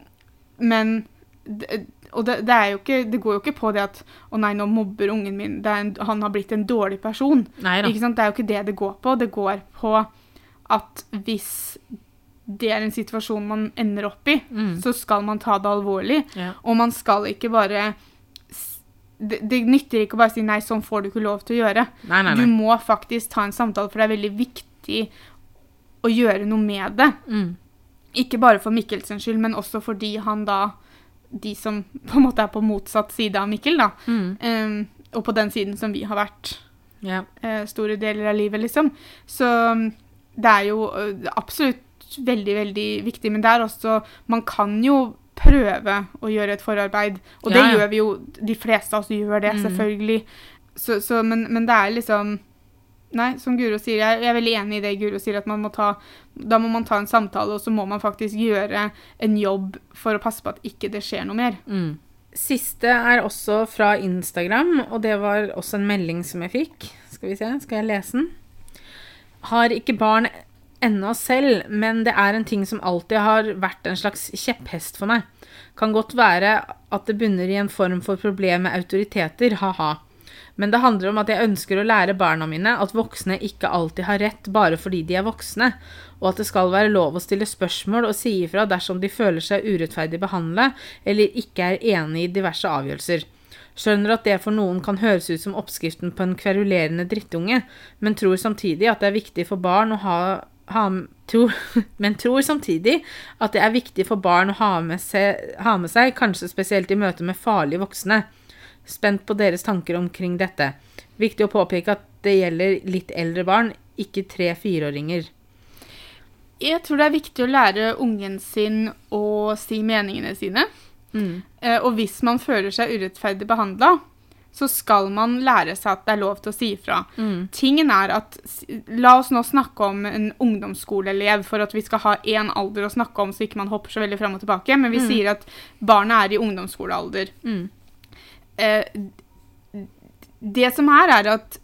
men Og det, det, ikke, det går jo ikke på det at Å nei, nå mobber ungen min. En, han har blitt en dårlig person. Det er jo ikke det det går på. Det går på at hvis det er en situasjon man ender opp i, Mm. så skal man ta det alvorlig. Ja. Og man skal ikke bare det, det nytter ikke å bare si 'nei, sånn får du ikke lov til å gjøre'. Nei, nei, Du må faktisk ta en samtale, for det er veldig viktig å gjøre noe med det. Mm. Ikke bare for Mikkelsens skyld, men også fordi han da De som *laughs* på en måte er på motsatt side av Mikkel, da. Mm. Um, og på den siden som vi har vært yeah. uh, store deler av livet, liksom. Så um, det er jo absolutt veldig, veldig viktig. Men det er også Man kan jo prøve å gjøre et forarbeid, og det Ja, ja. gjør vi jo. De fleste av oss gjør det, Mm. selvfølgelig. Så, så, men, men det er liksom Nei, som Guro sier, jeg, jeg er veldig enig i det Guro sier, at man må ta Da må man ta en samtale, og så må man faktisk gjøre en jobb for å passe på at ikke det skjer noe mer. Mm. Siste er også fra Instagram, og det var også en melding som jeg fikk. Skal vi se, skal jeg lese den? Har ikke barn ennå selv, men det er en ting som alltid har vært en slags kjepphest for meg. Kan godt være at det bunner i en form for problem med autoriteter, ha-ha. Men det handler om at jeg ønsker å lære barna mine at voksne ikke alltid har rett bare fordi de er voksne, og at det skal være lov å stille spørsmål og si ifra dersom de føler seg urettferdig behandlet eller ikke er enig i diverse avgjørelser. Skjønner at det for noen kan høres ut som oppskriften på en kverulerende drittunge, men tror samtidig at det er viktig for barn å ha, ha tror, *laughs* Men tror samtidig at det er viktig for barn å ha med, seg, ha med seg, kanskje spesielt i møte med farlige voksne. Spent på deres tanker omkring dette. Viktig å påpeke at det gjelder litt eldre barn, ikke tre-fireåringer. Jeg tror det er viktig å lære ungen sin å si meningene sine. Mm. Eh, og hvis man føler seg urettferdig behandla, så skal man lære seg at det er lov til å si ifra. Mm. Tingen er at La oss nå snakke om en ungdomsskoleelev for at vi skal ha én alder å snakke om, så ikke man hopper så veldig fram og tilbake. Men vi Mm. sier at barnet er i ungdomsskolealder. Mm. Eh, det som er, er at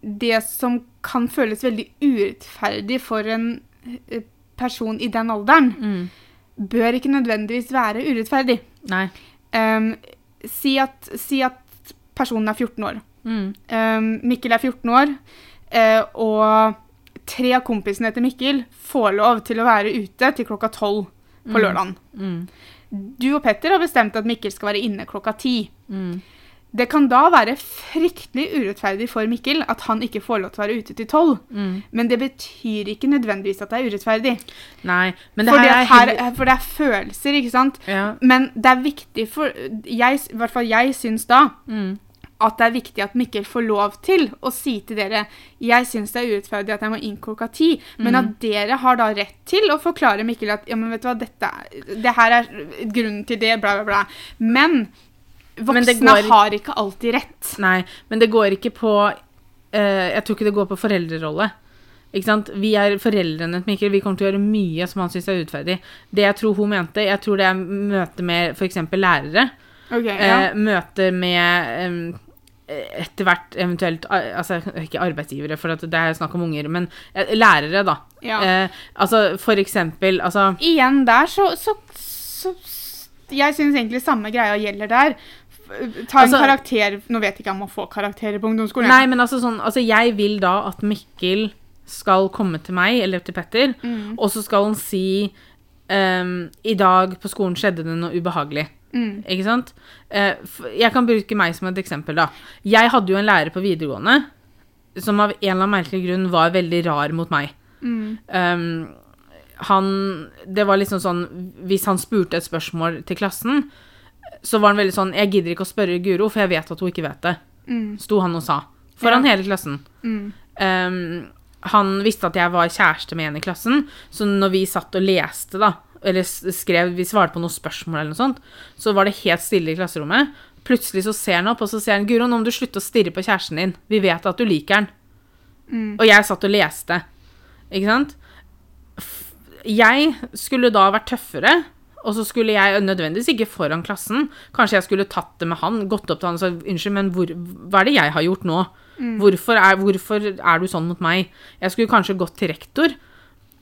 det som kan føles veldig urettferdig for en eh, person i den alderen, Mm. bør ikke nødvendigvis være urettferdig. Nei. Um, si, at, si at personen er 14 år. Mm. Um, Mikkel er 14 år, uh, og tre av kompisene til Mikkel får lov til å være ute til klokka 12 på Mm. lørdagen. Mm. Du og Petter har bestemt at Mikkel skal være inne klokka 10. Mm. Det kan da være fryktelig urettferdig for Mikkel at han ikke får lov til å være ute til 12. Mm. Men det betyr ikke nødvendigvis at det er urettferdig. Nei, men det her er her, for det er følelser, ikke sant? ja. Men det er viktig for jeg, I hvert fall jeg syns da mm. At det er viktig at Mikkel får lov til å si til dere jeg syns det er urettferdig at jeg må inn klokka ti, men Mm. at dere har da rett til å forklare Mikkel at ja, men vet du hva, dette det her er grunnen til det, bla, bla, bla. Men voksne Men går- har ikke alltid rett. Nei, men det går ikke på uh, Jeg tror ikke det går på foreldrerolle. Ikke sant? Vi er foreldrene til Mikkel. Vi kommer til å gjøre mye som han syns er urettferdig. Det jeg tror hun mente, jeg tror det er møte med f.eks. lærere. Ok, ja. Eh, møte med etter hvert eventuelt Altså ikke arbeidsgivere, for det er snakk om unger, men eh, lærere, da. ja. Eh, altså for eksempel Altså Igjen der, så, så, så Jeg syns egentlig samme greia gjelder der. Ta en Altså- karakter Nå vet jeg ikke om man får karakterer på ungdomsskolen. Nei, men altså sånn Altså jeg vil da at Mikkel skal komme til meg, eller til Petter, Mm. og så skal han si um, I dag på skolen skjedde det noe ubehagelig. Mm. Ikke sant? Eh, jeg kan bruke meg som et eksempel, da. Jeg hadde jo en lærer på videregående som av en eller annen merkelig grunn var veldig rar mot meg. Mm. Um, han Det var liksom sånn Hvis han spurte et spørsmål til klassen, så var han veldig sånn Jeg gidder ikke å spørre Guro, for jeg vet at hun ikke vet det. Mm. Sto han og sa. Foran Ja. hele klassen. Mm. Um, han visste at jeg var kjæreste med en i klassen, så når vi satt og leste, da, eller skrev, vi svarte på noen spørsmål eller noe sånt, så var det helt stille i klasserommet. Plutselig så ser han opp, og så ser han Guro, nå må du slutte å stirre på kjæresten din. Vi vet at du liker den. Mm. Og jeg satt og leste. Ikke sant? Jeg skulle da vært tøffere og så skulle jeg nødvendigvis ikke foran klassen. Kanskje jeg skulle tatt det med han, gått opp til han og sagt unnskyld, men hvor, hva er det jeg har gjort nå? Hvorfor, er, hvorfor er du sånn mot meg? Jeg skulle kanskje gått til rektor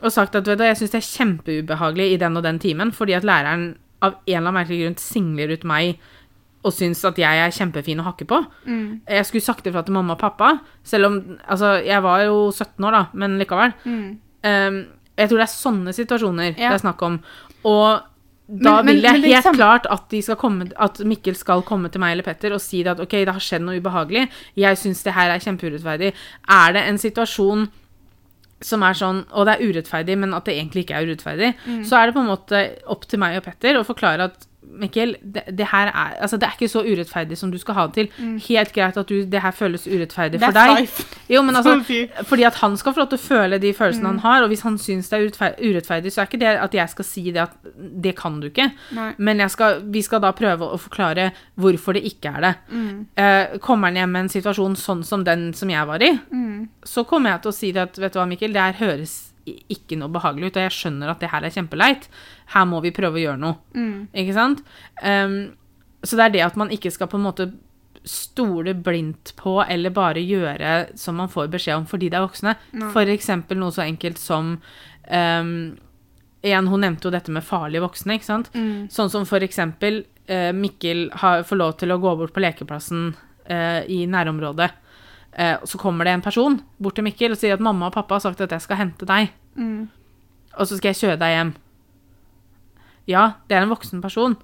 og sagt at vet du, jeg syns det er kjempeubehagelig i den og den timen, fordi at læreren av en eller annen merkelig grunn singler ut meg og syns at jeg er kjempefin å hakke på. Mm. Jeg skulle sagt ifra til mamma og pappa, selv om Altså, jeg var jo 17 år, da, men likevel. Mm. Um, jeg tror det er sånne situasjoner Ja. det er snakk om. Og da Men- men- vil jeg men det helt samme- klart at, de skal komme, at Mikkel skal komme til meg eller Petter og si at ok, det har skjedd noe ubehagelig. Jeg syns det her er kjempeurettferdig. Er det en situasjon som er sånn, og det er urettferdig, men at det egentlig ikke er urettferdig, Mm. så er det på en måte opp til meg og Petter å forklare at Mikkel, det, det her er Altså, det er ikke så urettferdig som du skal ha det til. Helt greit at du, det her føles urettferdig for Mm. That's deg. life. Jo, men altså, fordi at han skal få lov til å føle de følelsene Mm. han har, og hvis han syns det er urettferdig, så er ikke det at jeg skal si det at det kan du ikke. Nei. Men jeg skal, vi skal da prøve å forklare hvorfor det ikke er det. Mm. Eh, kommer han hjem med en situasjon sånn som den som jeg var i, Mm. så kommer jeg til å si det at vet du hva, Mikkel, det her høres ikke noe behagelig ut, og jeg skjønner at det her er kjempeleit. Her må vi prøve å gjøre noe. Mm. Ikke sant? Um, så det er det at man ikke skal på en måte stole blindt på eller bare gjøre som man får beskjed om fordi det er voksne. No. Eksempel noe så enkelt som um, Igjen, hun nevnte jo dette med farlige voksne, ikke sant? Mm. Sånn som for eksempel eh, Mikkel har, får lov til å gå bort på lekeplassen uh, i nærområdet. Eh, så kommer det en person bort til Mikkel og sier at mamma og pappa har sagt at jeg skal hente deg, Mm. og så skal jeg kjøre deg hjem. Ja, det er en voksen person,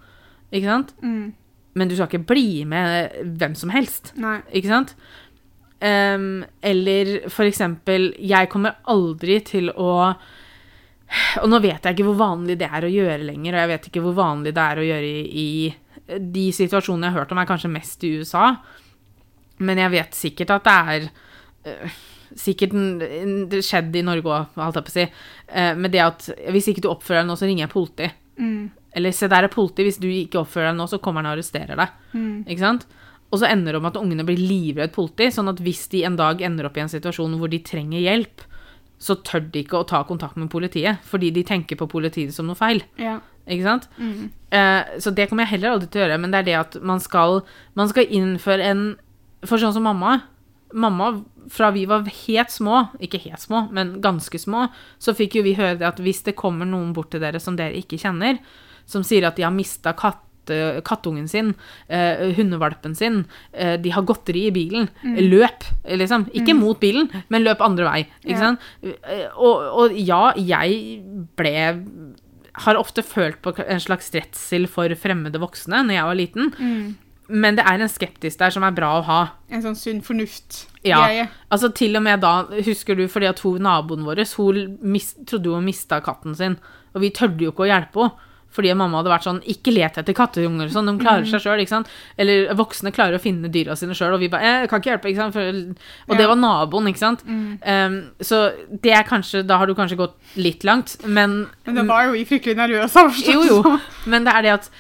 ikke sant? Mm. Men du skal ikke bli med hvem som helst, Nei. ikke sant? Um, eller for eksempel, jeg kommer aldri til å Og nå vet jeg ikke hvor vanlig det er å gjøre lenger, og jeg vet ikke hvor vanlig det er å gjøre i, i De situasjonene jeg har hørt om, er kanskje mest i USA, men jeg vet sikkert at det er øh, Sikkert en- en- det skjedd i Norge òg, holdt jeg på å si. Uh, med det at hvis ikke du oppfører deg nå, så ringer jeg politi. Mm. Eller se der er politi, hvis du ikke oppfører deg nå, så kommer han og arresterer deg. Mm. Ikke sant? Og så ender det om at ungene blir livredd politi, sånn at hvis de en dag ender opp i en situasjon hvor de trenger hjelp, så tør de ikke å ta kontakt med politiet, fordi de tenker på politiet som noe feil. Ja. Ikke sant? Mm. Uh, så det kommer jeg heller aldri til å gjøre, men det er det at man skal, man skal innføre en For sånn som mamma. Mamma, fra vi var helt små, ikke helt små, men ganske små, så fikk jo vi høre det at hvis det kommer noen bort til dere som dere ikke kjenner, som sier at de har mista katt kattungen sin, eh, hundevalpen sin, eh, de har godteri i bilen, løp, liksom. Ikke mot bilen, men løp andre vei. Ja. Eh, Og, og ja, jeg ble har ofte følt på en slags redsel for fremmede voksne når jeg var liten, Mm. Men det er en skeptisk der som er bra å ha. En sånn sunn fornuft. Ja. greie. Altså til og med da, husker du, fordi at hun naboen vår, hun mis, trodde hun mista katten sin, og vi tørde jo ikke å hjelpe henne. Fordi mamma hadde vært sånn Ikke let etter kattunger og sånn, de klarer seg sjøl, ikke sant. Eller voksne klarer å finne dyra sine sjøl, og vi bare eh, 'Jeg kan ikke hjelpe', ikke sant. For, og det var naboen, ikke sant. Mm. Um, så det er kanskje Da har du kanskje gått litt langt, men Men da var jo vi fryktelig nervøse. Jo, jo. Men det er det at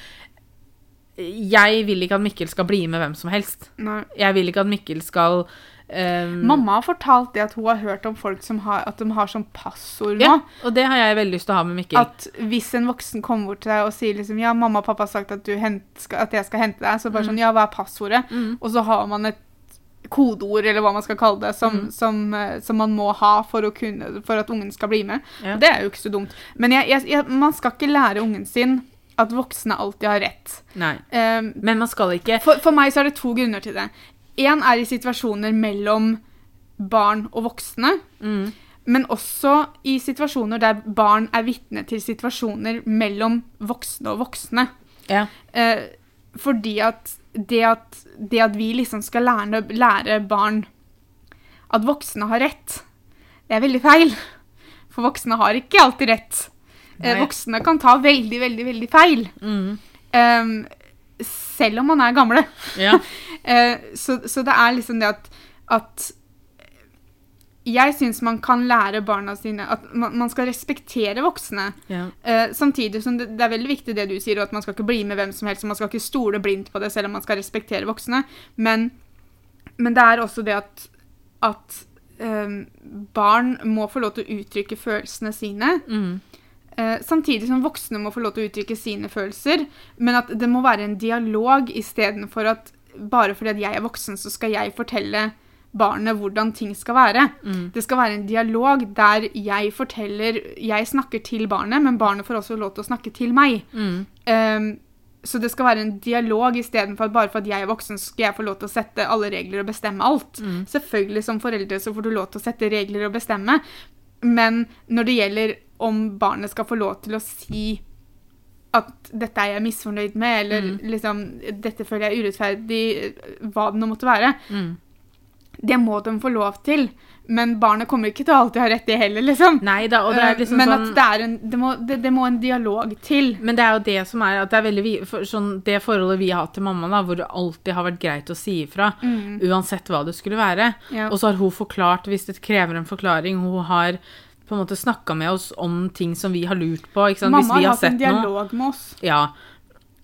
jeg vil ikke at Mikkel skal bli med hvem som helst. Nei. Jeg vil ikke at Mikkel skal um, Mamma har fortalt det at hun har hørt om folk som har, at de har sånn passord nå. Ja, og det har jeg veldig lyst til å ha med Mikkel. At hvis en voksen kommer bort til deg og sier liksom, ja, mamma og pappa har sagt at, du hent, skal, at jeg skal hente deg, så bare sånn, ja, hva er passordet? Mm. Og så har man et kodeord, eller hva man skal kalle det, som, Mm. som, eh, som man må ha for, kunne, for at ungen skal bli med. Ja. Og Det er jo ikke så dumt. Men jeg, jeg, jeg, man skal ikke lære ungen sin at voksne alltid har rett. Nei. Um, Men man skal ikke for, for meg så er det to grunner til det. Én er i situasjoner mellom barn og voksne. mm, Men også i situasjoner der barn er vitne til situasjoner mellom voksne og voksne. Ja. Eh, fordi at det, at det at vi liksom skal lære, lære barn at voksne har rett, det er veldig feil. For voksne har ikke alltid rett. Eh, Nei. voksne kan ta veldig, veldig, veldig feil. Mm, Um, selv om man er gamle. ja. uh, *laughs* så, så det er liksom det at, at jeg syns man kan lære barna sine at man, man skal respektere voksne. ja. Uh, samtidig som det, det er veldig viktig det du sier, at man skal ikke bli med hvem som helst. Man skal ikke stole blindt på det, selv om man skal respektere voksne. Men, men det er også det at, at um, barn må få lov til å uttrykke følelsene sine. Mm, Eh, samtidig som voksne må få lov til å uttrykke sine følelser, men at det må være en dialog istedenfor at bare fordi at jeg er voksen, så skal jeg fortelle barnet hvordan ting skal være. Det skal være en dialog der jeg forteller Jeg snakker til barnet, men barnet får også lov til å snakke til meg. Mm. Um, så det skal være en dialog istedenfor at bare for at jeg er voksen, så skal jeg få lov til å sette alle regler og bestemme alt. Mm. Selvfølgelig som foreldre så får du lov til å sette regler og bestemme, men når det gjelder om barnet skal få lov til å si at dette er jeg misfornøyd med, eller Mm. liksom dette føler jeg er urettferdig, hva det nå måtte være, Mm. det må de få lov til. Men barnet kommer ikke til å alltid ha rett i heller, liksom. Neida, det Eh, liksom men sånn at det, er en, det, må, det, det må en dialog til. Men det er jo det som er at det er veldig for, sånn, Det forholdet vi har hatt til mamma, da, hvor det alltid har vært greit å si ifra, Mm. uansett hva det skulle være. Ja. Og så har hun forklart hvis det krever en forklaring. Hun har på en måte snakka med oss om ting som vi har lurt på. Ikke sant? Mamma hvis vi har hatt en dialog noe. med oss. Ja.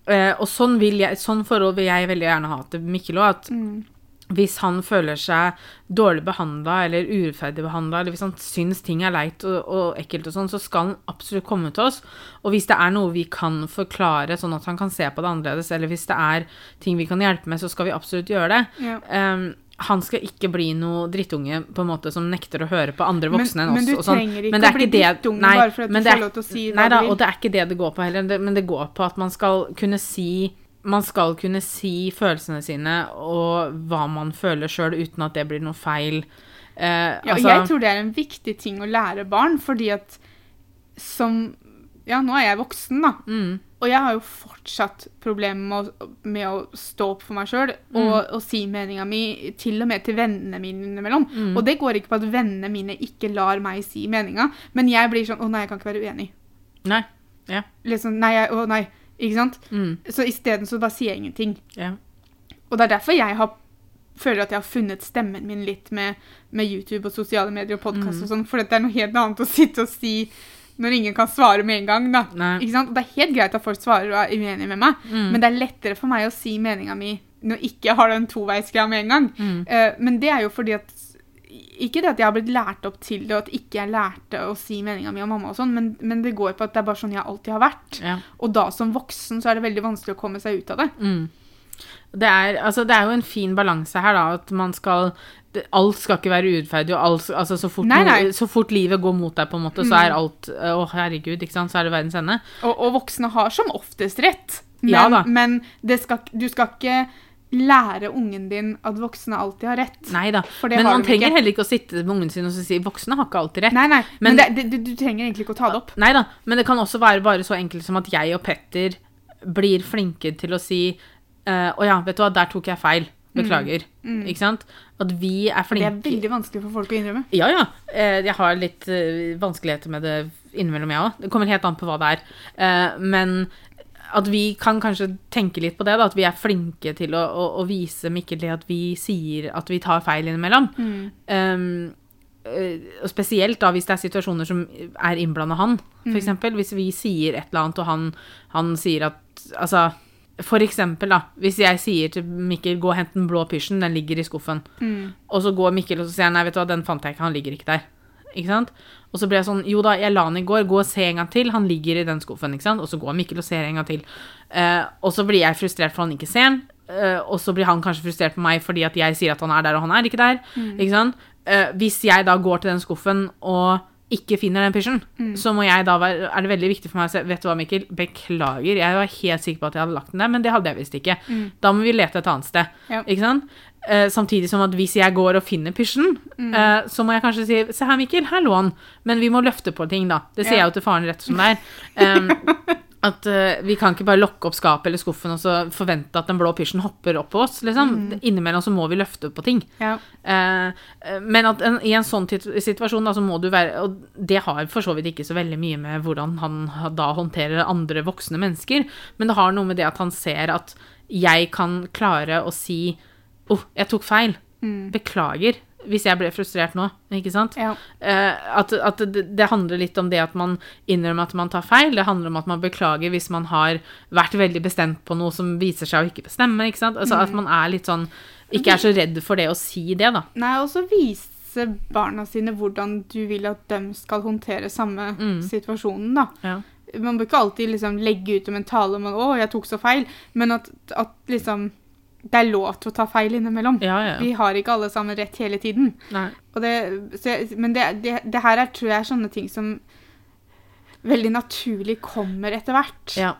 Eh, og sånn, vil jeg, sånn forhold vil jeg veldig gjerne ha til Mikkel òg. At Mm. hvis han føler seg dårlig behandla eller urettferdig behandla, eller hvis han syns ting er leit og, og ekkelt og sånn, så skal han absolutt komme til oss. Og hvis det er noe vi kan forklare, sånn at han kan se på det annerledes, eller hvis det er ting vi kan hjelpe med, så skal vi absolutt gjøre det. Ja. Um, han skal ikke bli noe drittunge på en måte som nekter å høre på andre Men- voksne enn men du sånn. trenger ikke Men å bli det- drittunge nei, bare for at du får lov til å si Nei da, og det er ikke det det går på heller, det, men det går på at man skal kunne si man skal kunne si følelsene sine og hva man føler sjøl, uten at det blir noe feil. Eh, Ja, altså, jeg tror det er en viktig ting å lære barn, fordi at som Ja, nå er jeg voksen, da. mm, Og jeg har jo fortsatt problemer med, med å stå opp for meg sjøl Mm. og, og si meninga mi til og med til vennene mine innimellom. Mm. Og det går ikke på at vennene mine ikke lar meg si meninga, men jeg blir sånn Å nei, jeg kan ikke være uenig. Nei. Ja. Liksom, nei, jeg, å nei. Ikke sant? Mm, Så isteden så bare sier jeg ingenting. ja. Og det er derfor jeg har, føler at jeg har funnet stemmen min litt med, med YouTube og sosiale medier og podkast Mm. og sånn, for det er noe helt annet å sitte og si når ingen kan svare med en gang, da. Ikke sant? Det er helt greit at folk svarer og er uenige med meg, Mm. men det er lettere for meg å si meninga mi når jeg ikke har den toveisgreia med en gang. Mm. Uh, men det er jo fordi at Ikke det at jeg har blitt lært opp til det, og at ikke jeg lærte å si meninga mi om mamma og sånn, men, men det går på at det er bare sånn jeg alltid har vært. Ja. Og da som voksen så er det veldig vanskelig å komme seg ut av det. Mm. Det er, altså, det er jo en fin balanse her, da. At man skal det, Alt skal ikke være urettferdig. Altså, så, fort Nei, noe- så fort livet går mot deg, på en måte, så Mm. er alt Å, herregud, ikke sant. Så er det verdens ende. Og, og voksne har som oftest rett. Men, Ja men det skal, du skal ikke lære ungen din at voksne alltid har rett. Nei da. Men man trenger ikke. heller ikke å sitte med ungen sin og si voksne har ikke alltid rett. Nei, nei, Men- men, det, det, du, du trenger egentlig ikke å ta det opp. Nei da, men det kan også være bare så enkelt som at jeg og Petter blir flinke til å si eh, Å ja, vet du hva, der tok jeg feil. Beklager. Mm. Ikke sant? At vi er flinke Det er veldig vanskelig for folk å innrømme. Ja, ja. Eh, Jeg har litt eh, vanskeligheter med det innimellom, jeg òg. Det kommer helt an på hva det er. Men at vi kan kanskje tenke litt på det, da. At vi er flinke til å, å, å vise Mikkel at vi sier at vi tar feil innimellom. Um, eh, spesielt da hvis det er situasjoner som er innblanda han, for eksempel. Hvis vi sier et eller annet, og han, han sier at Altså, for eksempel, da. Hvis jeg sier til Mikkel 'gå og hent den blå pysjen, den ligger i skuffen'. Mm. Og så går Mikkel og så sier han, nei, vet du hva, den fant jeg ikke, han ligger ikke der. Ikke sant? Og så blir jeg sånn, jo da, jeg la han i går, gå og se en gang til, han ligger i den skuffen, ikke sant? Og så går Mikkel og ser en gang til. Eh, og så blir jeg frustrert for han ikke ser den, eh, og så blir han kanskje frustrert på meg fordi at jeg sier at han er der, og han er ikke der. Ikke sant? Eh, hvis jeg da går til den skuffen og ikke finner den pysjen, så må jeg da være, er det veldig viktig for meg å si, vet du hva, Mikkel, beklager, jeg var helt sikker på at jeg hadde lagt den der, men det hadde jeg visst ikke. Da må vi lete et annet sted. Ja. Ikke sant? Eh, samtidig som at hvis jeg går og finner pysjen, eh, så må jeg kanskje si Se her, Mikkel, her lå han. Men vi må løfte på ting, da. Det sier Ja. jeg jo til faren rett som det er. *laughs* Um, at uh, vi kan ikke bare lokke opp skapet eller skuffen og så forvente at den blå pysjen hopper opp på oss. liksom. Innimellom så må vi løfte på ting. Ja. Eh, men at en, i en sånn situasjon da, så må du være Og det har for så vidt ikke så veldig mye med hvordan han da håndterer andre voksne mennesker, men det har noe med det at han ser at jeg kan klare å si Å, jeg tok feil. Beklager hvis jeg ble frustrert nå. Ikke sant? Ja. Eh, at at det, det handler litt om det at man innrømmer at man tar feil. Det handler om at man beklager hvis man har vært veldig bestemt på noe som viser seg å ikke bestemme. Ikke sant? Altså At man er litt sånn Ikke er så redd for det å si det, da. Nei, og så vise barna sine hvordan du vil at de skal håndtere samme Mm. situasjonen, da. Ja. Man bør ikke alltid liksom legge ut en mentale om at 'å, jeg tok så feil', men at, at liksom Det er lov til å ta feil innimellom. Ja, ja. Vi har ikke alle sammen rett hele tiden. Det, så men det, det, det her er, tror jeg er sånne ting som veldig naturlig kommer etter hvert. Ja.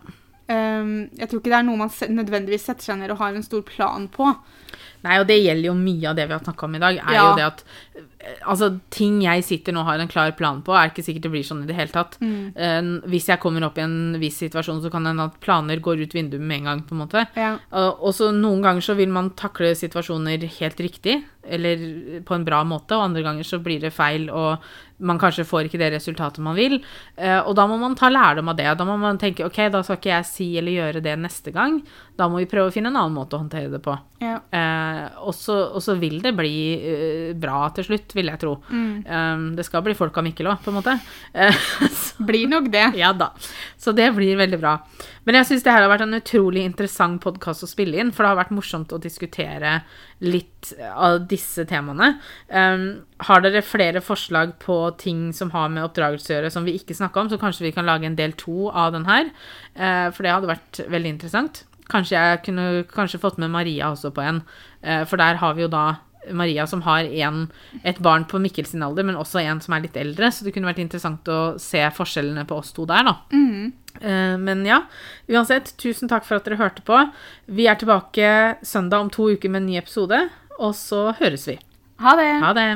Um, jeg tror ikke det er noe man nødvendigvis setter seg ned og har en stor plan på. Nei, og det gjelder jo mye av det vi har snakka om i dag. er jo det at Altså, ting jeg sitter nå og har en klar plan på, er ikke sikkert det blir sånn i det hele tatt. Eh, hvis jeg kommer opp i en viss situasjon, så kan det hende at planer går ut vinduet med en gang, på en måte. Ja. Og og så noen ganger så vil man takle situasjoner helt riktig, eller på en bra måte, og andre ganger så blir det feil, og man kanskje får ikke det resultatet man vil. Eh, og da må man ta lærdom av det. Da må man tenke ok, da skal ikke jeg si eller gjøre det neste gang. Da må vi prøve å finne en annen måte å håndtere det på. Ja. Eh, og, så, og så vil det bli eh, bra til slutt, vil jeg tro. Eh, det skal bli folk av Mikkel òg, på en måte. *laughs* Eh, Blir nok det. ja da. Så det blir veldig bra. Men jeg syns det her har vært en utrolig interessant podkast å spille inn, for det har vært morsomt å diskutere litt av disse temaene. Um, har dere flere forslag på ting som har med oppdragelse å gjøre, som vi ikke snakka om, så kanskje vi kan lage en del to av den her. Uh, for det hadde vært veldig interessant. Kanskje jeg kunne kanskje fått med Maria også på en, for der har vi jo da Maria som har en, et barn på Mikkel sin alder, men også en som er litt eldre, så det kunne vært interessant å se forskjellene på oss to der, da. Eh, Men ja, uansett, tusen takk for at dere hørte på. Vi er tilbake søndag om to uker med en ny episode, og så høres vi. Ha det. Ha det!